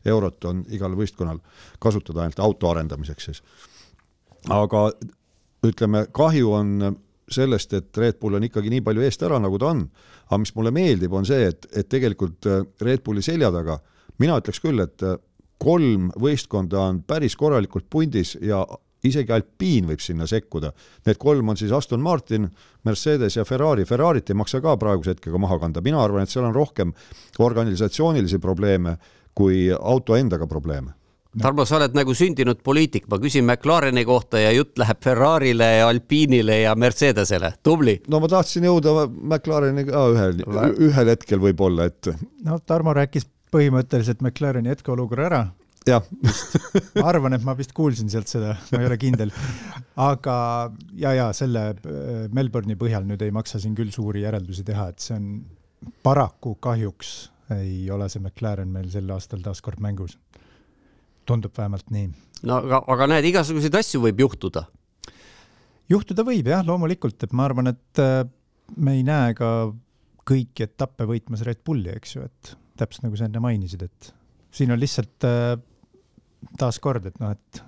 eurot, on igal võistkonnal kasutada ainult auto arendamiseks siis. aga ütleme, kahju on sellest, et Red Bull on ikkagi nii palju eest ära, nagu ta on. aga mis mulle meeldib, on see, et, et tegelikult Red Bulli selja taga mina ütleks küll, et äh, kolm võistkonda on päris korralikult pundis ja, isegi Alpine võib sinna sekkuda. Need kolm on siis Aston Martin, Mercedes ja Ferrari, Ferrarit ei maksa ka praeguse hetkega maha kanda, mina arvan, et seal on rohkem organisatsioonilisi probleeme kui auto endaga probleeme Tarmo, sa oled nagu sündinud poliitik, ma küsin McLareni kohta ja jutt läheb Ferrarile, Alpine'ile ja Mercedesele, tubli. no ma tahtsin jõuda McLareni ka ühel, ühel hetkel võib-olla, et. no Tarmo rääkis põhimõtteliselt McLareni hetkeolukorra ära. jah ma arvan, et ma vist kuulsin sealt seda, ma ei ole kindel. aga ja, ja selle äh, Melbourne'i põhjal nüüd ei maksa siin küll suuri järeldusi teha, et see on paraku kahjuks ei ole see McLaren meil sel aastal taas kord mängus tundub vähemalt nii. no aga, aga näed, igasuguseid asju võib juhtuda. juhtuda võib jah, loomulikult, et ma arvan, et äh, me ei näe ka kõiki etappe võitmas Red Bulli, eks ju, et täpselt nagu sa enne mainisid, et siin on lihtsalt äh, taaskord, et noh, et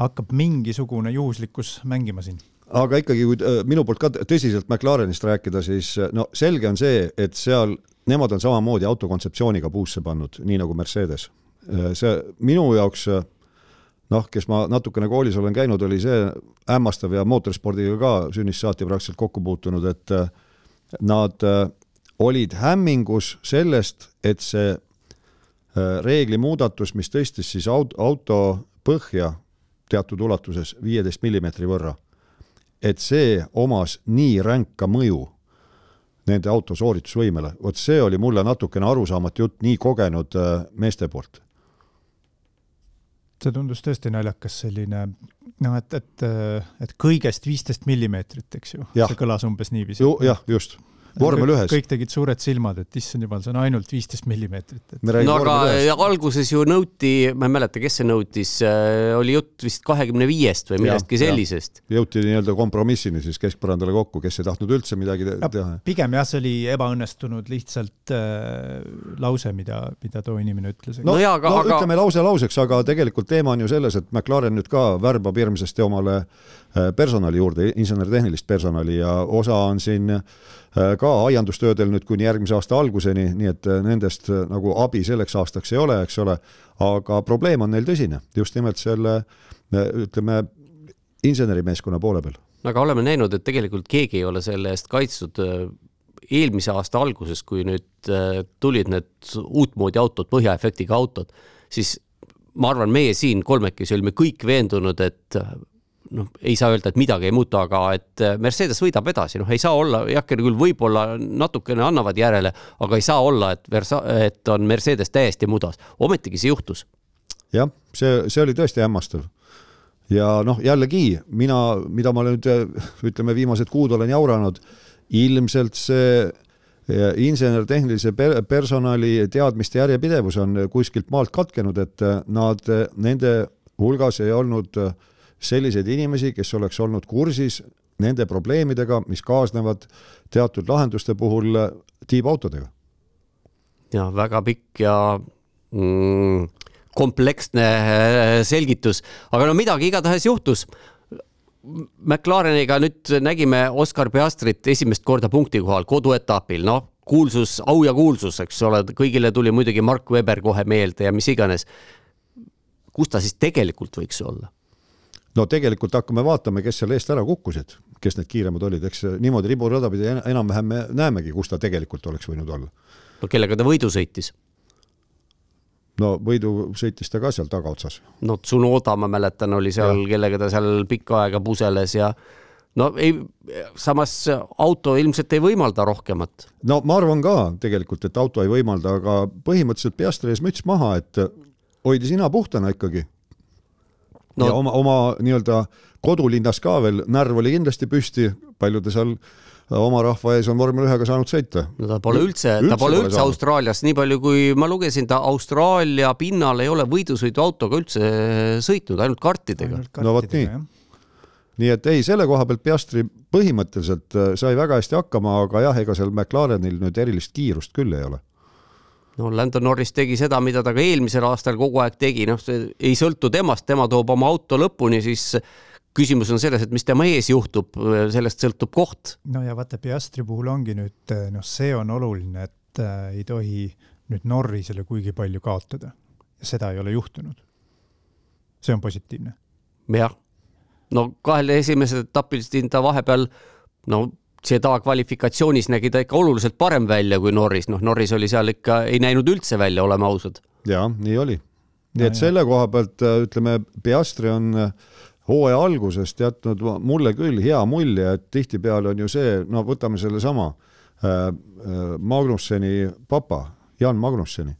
hakkab mingisugune juhuslikkus mängima siin. Aga ikkagi, kui äh, minu poolt ka tõsiselt McLarenist rääkida, siis no selge on see, et seal nemad on samamoodi autokontseptsiooniga puusse pannud, nii nagu Mercedes. Äh, see minu jaoks äh, noh, kes ma natukene koolis olen käinud, oli see hämmastav ja mootorispordiga ka sünnist saati praktiliselt kokku puutunud, et äh, nad olid hämmingus sellest, et see reegli muudatus, mis tõstis siis auto, auto põhja teatud ulatuses viieteist millimeetri võrra, et see omas nii ränka mõju nende auto sooritusvõimele, vot see oli mulle natukene arusaamatu jutt nii kogenud meeste poolt. See tundus tõesti naljakas selline noh, et, et, et kõigest viisteist millimeetrit, eks ju, see kõlas umbes niiviisi. jah, just vormel ühes. kõik tegid suured silmad, et issand jumal, see on ainult viisteist millimeetrit et.... no aga alguses ju nõuti, ma ei mäleta, kes see nõutis, äh, oli jutt vist kahekümne viiest või millestki sellisest. jõuti nii-öelda kompromissini siis keskpõrandale kokku, kes ei tahtnud üldse midagi te teha. pigem jah, see oli ebaõnnestunud lihtsalt äh, lause, mida, mida too inimene ütles. no, no, jaa, aga, no aga... ütleme lause lauseks, aga tegelikult teema on ju selles, et McLaren nüüd ka värbab hirmsasti omale äh, personali juurde, insener-tehnilist personali ja osa on siin äh, Äh, ka aiandustöödel nüüd kuni järgmise aasta alguseni, nii et äh, nendest äh, nagu abi selleks aastaks ei ole, eks ole, aga probleem on neil tõsine, just nimelt selle ütleme, insenerimeeskonna poole peal. aga oleme näinud, et tegelikult keegi ei ole selle eest kaitstud eelmise aasta alguses, kui nüüd tulid need uutmoodi autod, põhjaefektiga autod, siis ma arvan, meie siin kolmekesi olime kõik veendunud, et noh, ei saa öelda, et midagi ei muutu, aga et äh, Mercedes võidab edasi, noh, ei saa olla, heakene küll, võib-olla natukene annavad järele, aga ei saa olla, et Versa-, et on Mercedes täiesti mudas, ometigi see juhtus. jah, see, see oli tõesti hämmastav. ja noh, jällegi mina, mida ma nüüd ütleme, viimased kuud olen jauranud, ilmselt see äh, insener-tehnilise personali teadmiste järjepidevus on kuskilt maalt katkenud, et äh, nad, nende hulgas ei olnud äh, selliseid inimesi, kes oleks olnud kursis nende probleemidega, mis kaasnevad teatud lahenduste puhul tiibautodega. ja väga pikk ja mm, kompleksne äh, selgitus, aga no midagi igatahes juhtus. McLareniga nüüd nägime Oscar Piastrit esimest korda punkti kohal koduetapil, noh, kuulsus, au ja kuulsus, eks ole, kõigile tuli muidugi Mark Webber kohe meelde ja mis iganes. kus ta siis tegelikult võiks olla? No tegelikult hakkame vaatama, kes seal eest ära kukkusid, kes need kiiremad olid, eks niimoodi riburada pidi enam-vähem me näemegi, kus ta tegelikult oleks võinud olla. no kellega ta võidu sõitis? no võidu sõitis ta ka seal tagaotsas. no Tsunoda, ma mäletan, oli seal, kellega ta seal pikka aega puseles ja no ei, samas auto ilmselt ei võimalda rohkemat. no ma arvan ka tegelikult, et auto ei võimalda, aga põhimõtteliselt Piastri ees müts maha, et hoidis ina puhtana ikkagi no. ja oma, oma nii-öelda kodulinnas ka veel närv oli kindlasti püsti, palju ta seal oma rahva ees on vormel ühega saanud sõita. no ta pole üldse, üldse, ta pole üldse saanud. Austraalias, nii palju kui ma lugesin, ta Austraalia pinnal ei ole võidusõiduautoga üldse sõitnud, ainult kartidega. no vot nii. nii et ei, selle koha pealt Piastri põhimõtteliselt äh, sai väga hästi hakkama, aga jah, ega seal McLarenil nüüd erilist kiirust küll ei ole no Landon Norris tegi seda, mida ta ka eelmisel aastal kogu aeg tegi, noh, see ei sõltu temast, tema toob oma auto lõpuni, siis küsimus on selles, et mis tema ees juhtub, sellest sõltub koht. no ja vaata, Piastri puhul ongi nüüd noh, see on oluline, et äh, ei tohi nüüd Norrisele kuigi palju kaotada. seda ei ole juhtunud. see on positiivne. jah, no kahel esimesel etapil siin ta vahepeal no seda kvalifikatsioonis nägi ta ikka oluliselt parem välja kui Norris, noh Norris oli seal ikka, ei näinud üldse välja, oleme ausad. ja nii oli. nii et selle koha pealt ütleme, Piastri on hooaja algusest jätnud mulle küll hea mulje, et tihtipeale on ju see, no võtame sellesama äh, Magnusseni papa, Jan Magnusseni.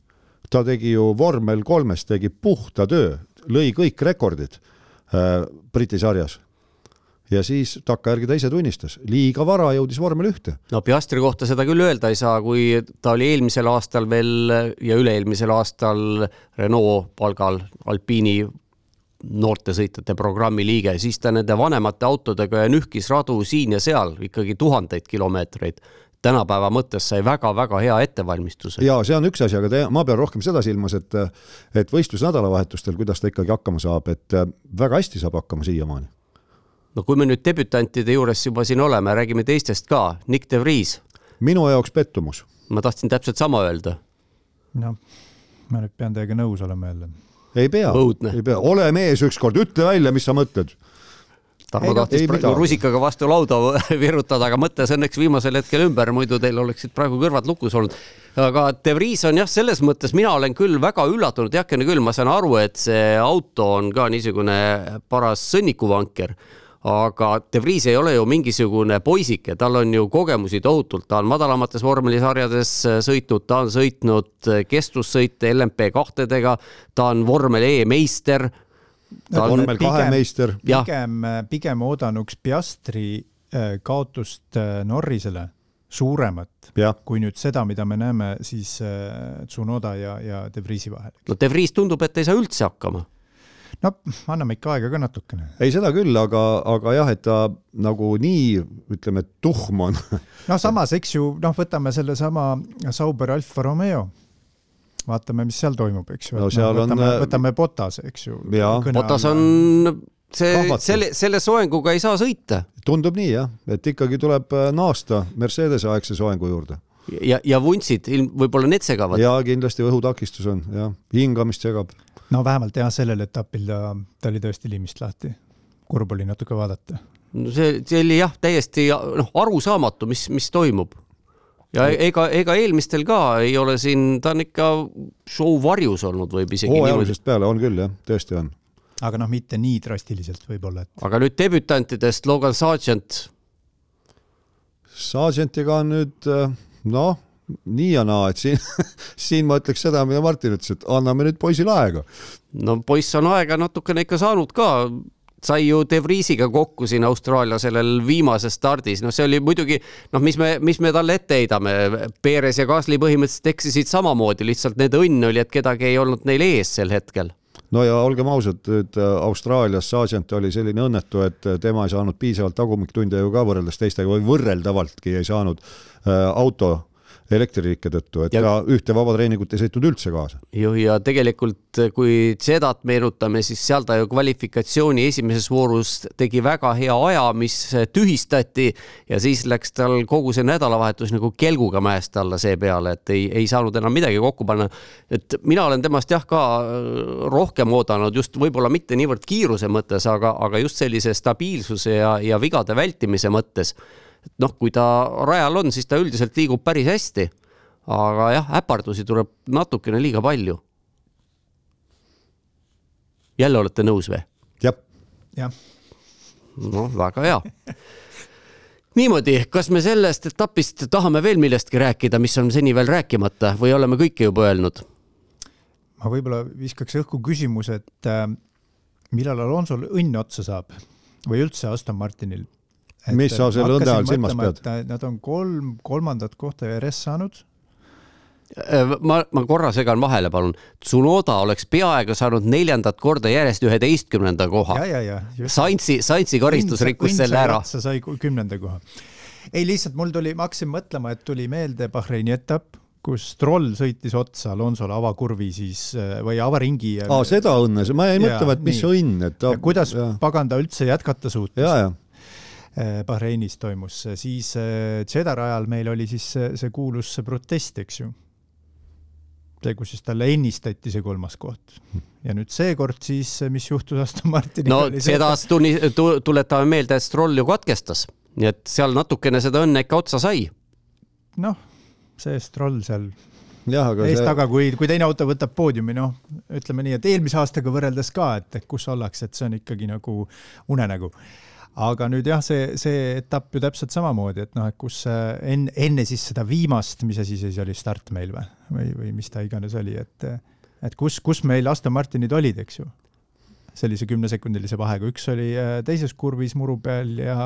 ta tegi ju vormel kolmes, tegi puhta töö, lõi kõik rekordid äh, Briti sarjas ja siis takkajärgi ta ise tunnistas, liiga vara jõudis vormel ühte. no Piastri kohta seda küll öelda ei saa, kui ta oli eelmisel aastal veel ja üle-eelmisel aastal Renault palgal Alpiini noortesõitjate programmi liige, siis ta nende vanemate autodega nühkis radu siin ja seal ikkagi tuhandeid kilomeetreid tänapäeva mõttes sai väga-väga hea ettevalmistuse. ja see on üks asi, aga te, ma pean rohkem seda silmas, et et võistlusnädalavahetustel, kuidas ta ikkagi hakkama saab, et väga hästi saab hakkama siiamaani. No kui me nüüd debütantide juures juba siin oleme, räägime teistest ka, Nick de Vries. minu jaoks pettumus. ma tahtsin täpselt sama öelda. noh, ma nüüd pean teiega nõus olema jälle. ei pea, ei pea, ole mees ükskord, ütle välja, mis sa mõtled Tarmo tahtis praegu rusikaga vastu lauda [laughs] virutada, aga mõtles õnneks viimasel hetkel ümber, muidu teil oleksid praegu kõrvad lukus olnud. aga De Vries on jah, selles mõttes mina olen küll väga üllatunud, heakene küll, ma saan aru, et see auto on ka niisugune paras sõnnikuvanker aga De Vries ei ole ju mingisugune poisike, tal on ju kogemusi tohutult, ta on madalamates vormelisarjades sõitnud, ta on sõitnud kestvussõite LMP kahtedega, ta on vormel E meister vormel kahe meister. pigem, pigem oodanuks Piastri äh, kaotust äh, Norrisele suuremat ja. kui nüüd seda, mida me näeme siis äh, Tsunoda ja, ja De Vriesi vahel. no De Vries tundub, et ei saa üldse hakkama no anname ikka aega ka natukene. ei, seda küll, aga, aga jah, et ta nagu nii, ütleme, tuhm on. no samas, eks ju, noh, võtame sellesama Sauber Alfa Romeo vaatame, mis seal toimub, eks ju no,. võtame, äh, võtame Botase, eks ju. Botas on see, selle, selle soenguga ei saa sõita. tundub nii jah, et ikkagi tuleb äh, naasta Mercedese aegse soengu juurde. Ja, ja vuntsid ilm, võib-olla need segavad. ja kindlasti õhutakistus on jah, hingamist segab. no vähemalt jah, sellel etapil ta, ta oli tõesti liimist lahti. kurb oli natuke vaadata. no see, see oli jah, täiesti noh, arusaamatu, mis, mis toimub ja ega, ega eelmistel ka ei ole siin, ta on ikka show varjus olnud, võib isegi hooaja algusest peale on küll jah, tõesti on. aga noh, mitte nii drastiliselt võib-olla, et. aga nüüd debütantidest Logan Sargent. Sargentiga on nüüd noh, nii ja naa, et siin [laughs] siin ma ütleks seda, mida Martin ütles, et anname nüüd poisile aega. no poiss on aega natukene ikka saanud ka. Sai ju De Vriesiga kokku siin Austraalia sellel viimases stardis, noh, see oli muidugi noh, mis me, mis me talle ette heidame, Perez ja Gasly põhimõtteliselt eksisid samamoodi, lihtsalt nende õnn oli, et kedagi ei olnud neil ees sel hetkel no ja olgem ausad, nüüd äh, Austraalias Sargent oli selline õnnetu, et äh, tema ei saanud piisavalt tagumiktunde ju ka võrreldes teistega või võrreldavaltki ei saanud äh, auto elektririike tõttu, et ja, ta ühte vabatreeningut ei sõitnud üldse kaasa. ju ja tegelikult, kui Zedat meenutame, siis seal ta ju kvalifikatsiooni esimeses voorus tegi väga hea aja, mis tühistati ja siis läks tal kogu see nädalavahetus nagu kelguga mäest alla seepeale, et ei, ei saanud enam midagi kokku panna. et mina olen temast jah ka rohkem oodanud just võib-olla mitte niivõrd kiiruse mõttes, aga, aga just sellise stabiilsuse ja, ja vigade vältimise mõttes et noh, kui ta rajal on, siis ta üldiselt liigub päris hästi. aga jah, äpardusi tuleb natukene liiga palju. jälle olete nõus või? jah. jah. noh, väga hea niimoodi, kas me sellest etapist tahame veel millestki rääkida, mis on seni veel rääkimata või oleme kõike juba öelnud? ma võib-olla viskaks õhku küsimuse, et äh, millal Alonsol õnn otsa saab või üldse Aston Martinil mis sa selle õnne all silmas pead? Nad on kolm kolmandat kohta ERS saanud. Äh, ma, ma korra segan vahele, palun. Tsunoda oleks peaaegu saanud neljandat korda järjest üheteistkümnenda koha. Saintsi, Saintsi karistus rikkus selle ära. sa sai kümnenda koha. ei, lihtsalt mul tuli, ma hakkasin mõtlema, et tuli meelde Bahreini etapp, kus troll sõitis otsa Alonsole avakurvi siis äh, või avaringi. aa, seda õnne, ma jäin mõtlema, et mis nii. õnn, et ta. kuidas ja. pagan ta üldse jätkata suutis. Äh, Bahreinis toimus, siis Jeddah äh, ajal meil oli siis see, see kuulus protest, eks ju. see, kus siis talle ennistati see kolmas koht. ja nüüd seekord siis, mis juhtus Aston Martiniga? no seda tunni, tuletame meelde, et Stroll ju katkestas, nii et seal natukene seda õnne ikka otsa sai. noh, see Stroll seal eest-taga see..., kui, kui teine auto võtab poodiumi, noh, ütleme nii, et eelmise aastaga võrreldes ka, et, et kus ollakse, et see on ikkagi nagu unenägu. Aga nüüd jah, see, see etapp ju täpselt samamoodi, et noh, et kus enne, enne siis seda viimast, mis asi siis oli, start meil või, või, või mis ta iganes oli, et et kus, kus meil Aston Martinid olid, eks ju, sellise kümnesekundilise vahega, üks oli äh, teises kurvis muru peal ja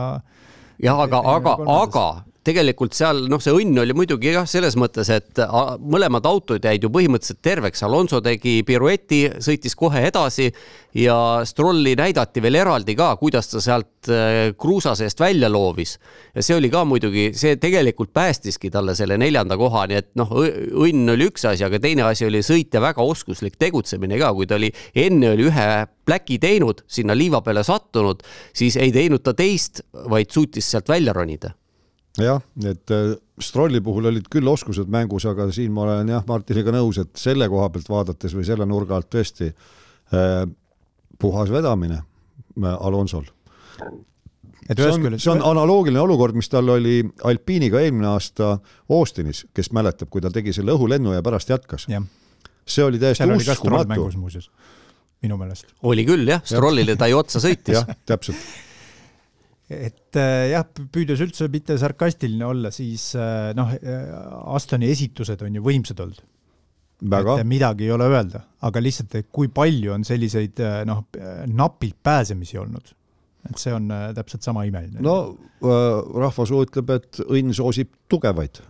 jah, aga, aga, aga tegelikult seal noh, see õnn oli muidugi jah, selles mõttes, et mõlemad autod jäid ju põhimõtteliselt terveks, Alonso tegi pirueti, sõitis kohe edasi ja Strolli näidati veel eraldi ka, kuidas ta sealt äh, kruusa seest välja loovis. ja see oli ka muidugi, see tegelikult päästiski talle selle neljanda koha, nii et noh, õnn oli üks asi, aga teine asi oli sõitja väga oskuslik tegutsemine ka, kui ta oli enne oli ühe pläki teinud, sinna liiva peale sattunud, siis ei teinud ta teist, vaid suutis sealt välja ronida jah, et äh, Strolli puhul olid küll oskused mängus, aga siin ma olen jah, Martiniga nõus, et selle koha pealt vaadates või selle nurga alt tõesti äh, puhas vedamine äh, Alonsol. see on, see on analoogiline olukord, mis tal oli Alpiiniga eelmine aasta Austinis, kes mäletab, kui ta tegi selle õhulennu ja pärast jätkas. see oli täiesti uskumatu. minu meelest. oli küll jah, Strollile ta ju otsa sõitis. jah, täpselt et äh, jah, püüdes üldse mitte sarkastiline olla, siis äh, noh, äh, Astoni esitused on ju võimsad olnud. et midagi ei ole öelda, aga lihtsalt, et kui palju on selliseid noh, napilt pääsemisi olnud. et see on täpselt sama imeline. no rahvasuu ütleb, et õnn soosib tugevaid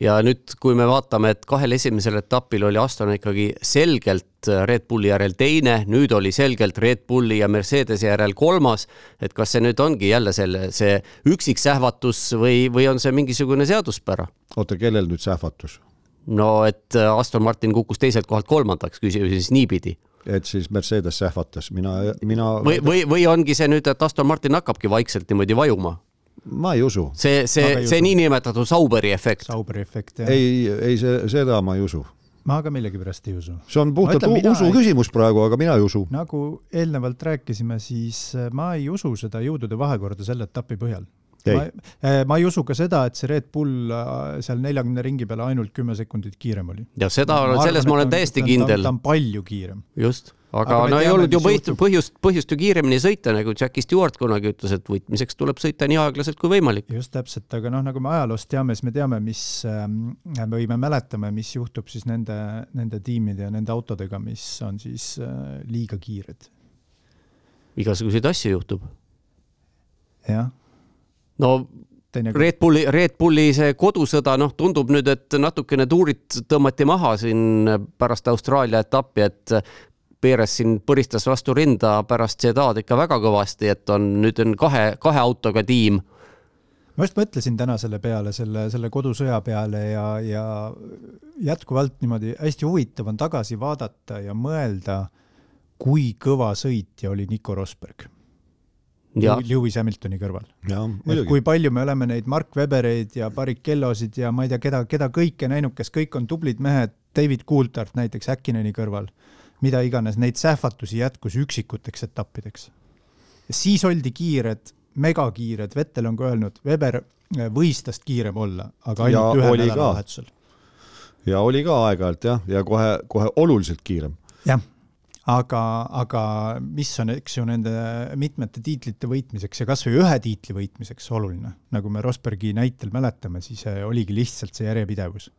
ja nüüd, kui me vaatame, et kahel esimesel etapil oli Aston ikkagi selgelt Red Bulli järel teine, nüüd oli selgelt Red Bulli ja Mercedese järel kolmas, et kas see nüüd ongi jälle selle, see üksiksähvatus või, või on see mingisugune seaduspära? oota, kellel nüüd sähvatus? no et Aston Martin kukkus teiselt kohalt kolmandaks, küsime siis niipidi et siis Mercedes sähvatas, mina, mina või, või, või ongi see nüüd, et Aston Martin hakkabki vaikselt niimoodi vajuma? Ma ei usu. see, see, see niinimetatud Sauberi efekt. Sauberi efekt, jah. ei, ei see, seda ma ei usu. ma ka millegipärast ei usu. see on puhtalt ütlen, usu ei... küsimus praegu, aga mina ei usu. nagu eelnevalt rääkisime, siis äh, ma ei usu seda jõudude vahekorda selle etapi põhjal. ma, äh, ma ei usu ka seda, et see Red Bull äh, seal neljakümne ringi peale ainult kümme sekundit kiirem oli. ja seda, selles ma olen täiesti kindel. ta on palju kiirem. just aga, aga no ei olnud ju põhjust, põhjust, põhjust ju kiiremini sõita, nagu Jackie Stewart kunagi ütles, et võitmiseks tuleb sõita nii aeglaselt kui võimalik. just täpselt, aga noh, nagu me ajaloost teame, siis me teame, mis ähm, või me mäletame, mis juhtub siis nende, nende tiimide ja nende autodega, mis on siis äh, liiga kiired. igasuguseid asju juhtub. jah. no Red Bulli, Red Bulli see kodusõda, noh, tundub nüüd, et natukene tuurid tõmmati maha siin pärast Austraalia etappi, et Perez siin põristas vastu rinda pärast Jedad ikka väga kõvasti, et on, nüüd on kahe, kahe autoga tiim. ma just mõtlesin täna selle peale, selle, selle kodusõja peale ja, ja jätkuvalt niimoodi hästi huvitav on tagasi vaadata ja mõelda, kui kõva sõitja oli Nico Rosberg. Lewis Hamiltoni kõrval. kui palju me oleme neid Mark Webbereid ja Barrichellosid ja ma ei tea, keda, keda kõike näinud, kes kõik on tublid mehed, David Coulthard näiteks Häkkineni kõrval mida iganes, neid sähvatusi jätkus üksikuteks etappideks. siis oldi kiired, megakiired, Vettel on ka öelnud, Weber äh, võis tast kiirem olla, aga ainult ja ühe nädalavahetusel. ja oli ka aeg-ajalt jah, ja kohe, kohe oluliselt kiirem. jah, aga, aga mis on, eks ju, nende mitmete tiitlite võitmiseks ja kasvõi ühe tiitli võitmiseks oluline, nagu me Rosbergi näitel mäletame, siis äh, oligi lihtsalt see järjepidevus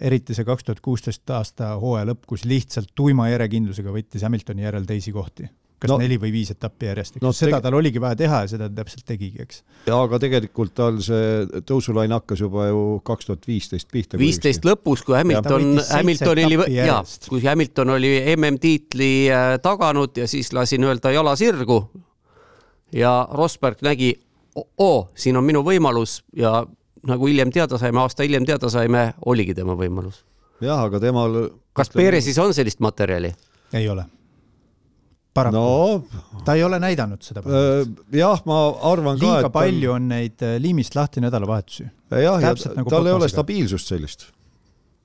eriti see kaks tuhat kuusteist aasta hooaja lõpp, kus lihtsalt tuima järjekindlusega võttis Hamiltoni järel teisi kohti kas no, neli või viis etappi järjest, eks no, seda tal oligi vaja teha ja seda ta täpselt tegigi, eks. ja aga tegelikult tal see tõusulaine hakkas juba ju kaks tuhat viisteist pihta. viisteist lõpus, kui Hamilton, Hamilton oli, jaa, kui Hamilton oli MM-tiitli äh, taganud ja siis lasi nii-öelda jala sirgu ja Rosberg nägi, oo, siin on minu võimalus ja nagu hiljem teada saime, aasta hiljem teada saime, oligi tema võimalus. jah, aga temal. kas Peresis on sellist materjali? ei ole. paraku no,. ta ei ole näidanud seda. Äh, jah, ma arvan Liiga ka. liiga palju on neid äh, liimist lahti nädalavahetusi. jah, ja nagu tal ei ole stabiilsust sellist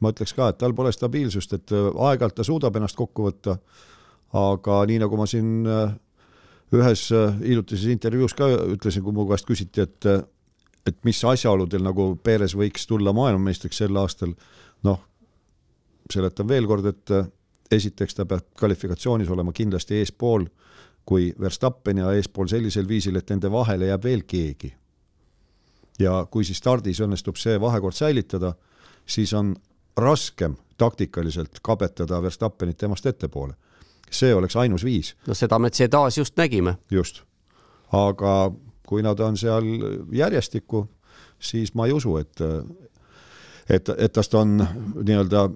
ma ütleks ka, et tal pole stabiilsust, et äh, aeg-ajalt ta suudab ennast kokku võtta, aga nii nagu ma siin ühes hiljutises intervjuus ka ütlesin, kui mu käest küsiti, et et mis asjaoludel nagu Perez võiks tulla maailmameistriks sel aastal, noh, seletan veel kord, et esiteks ta peab kvalifikatsioonis olema kindlasti eespool kui Verstappen ja eespool sellisel viisil, et nende vahele jääb veel keegi. ja kui siis stardis õnnestub see vahekord säilitada, siis on raskem taktikaliselt kabetada Verstappenit temast ettepoole. see oleks ainus viis. no seda me Cedas just nägime. just, aga kui nad on seal järjestikku, siis ma ei usu, et et, et tast on nii-öelda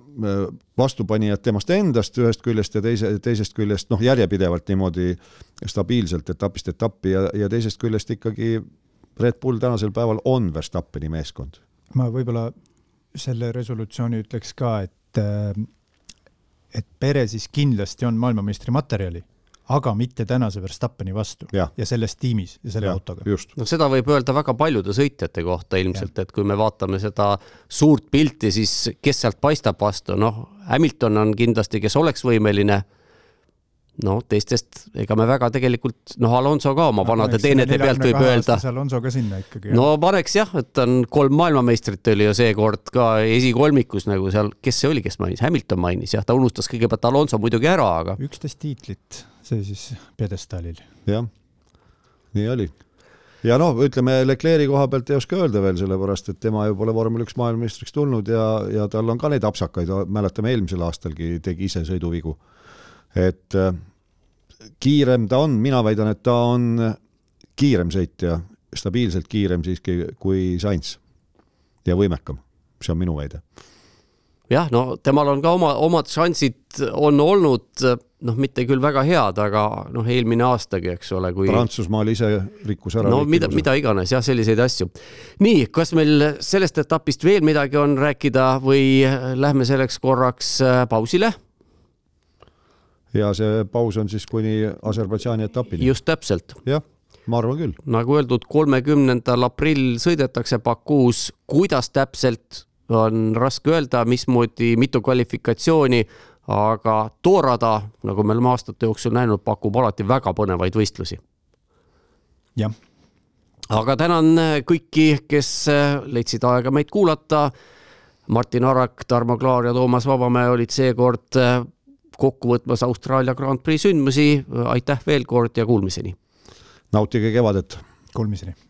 vastupanijad temast endast ühest küljest ja teise, teisest küljest noh, järjepidevalt niimoodi stabiilselt etapist etappi ja, ja teisest küljest ikkagi Red Bull tänasel päeval on Verstappeni meeskond. ma võib-olla selle resolutsiooni ütleks ka, et, äh, et Perezis kindlasti on maailmameistri materjali, aga mitte tänase Verstappeni vastu ja, ja selles tiimis ja selle ja, autoga. no seda võib öelda väga paljude sõitjate kohta ilmselt, et kui me vaatame seda suurt pilti, siis kes sealt paistab vastu, noh, Hamilton on kindlasti, kes oleks võimeline no teistest, ega me väga tegelikult, noh, Alonso ka oma no, vanade teenete pealt võib öelda. Alonso ka sinna ikkagi. no paneks jah, et on kolm maailmameistrit oli ju seekord ka esikolmikus nagu seal, kes see oli, kes mainis, Hamilton mainis jah, ta unustas kõigepealt Alonso muidugi ära, aga. üksteist tiitlit, see siis pjedestaalil. jah, nii oli ja noh, ütleme Leclerc'i koha pealt ei oska öelda veel, sellepärast et tema ju pole vormel üks maailmameistriks tulnud ja, ja tal on ka neid apsakaid, mäletame eelmisel aastalgi tegi ise sõiduvigu. Et kiirem ta on, mina väidan, et ta on kiirem sõitja, stabiilselt kiirem siiski kui Sainz ja võimekam, see on minu väide. jah, no temal on ka oma, omad šansid on olnud noh, mitte küll väga head, aga noh, eelmine aastagi, eks ole, kui. Prantsusmaal ise rikkus ära. no mida, mida iganes jah, selliseid asju. nii, kas meil sellest etapist veel midagi on rääkida või lähme selleks korraks pausile ja see paus on siis kuni Aserbaidžaani etapini. just täpselt. jah, ma arvan küll. nagu öeldud, kolmekümnendal aprill sõidetakse Bakuus, kuidas täpselt, on raske öelda, mismoodi, mitu kvalifikatsiooni, aga too rada, nagu me oleme aastate jooksul näinud, pakub alati väga põnevaid võistlusi. jah. aga tänan kõiki, kes leidsid aega meid kuulata. Martin Arak, Tarmo Klaar ja Toomas Vabamäe olid seekord kokku võtmas Austraalia Grand Prix sündmusi. aitäh veel kord ja kuulmiseni. nautige kevadet. Kuulmiseni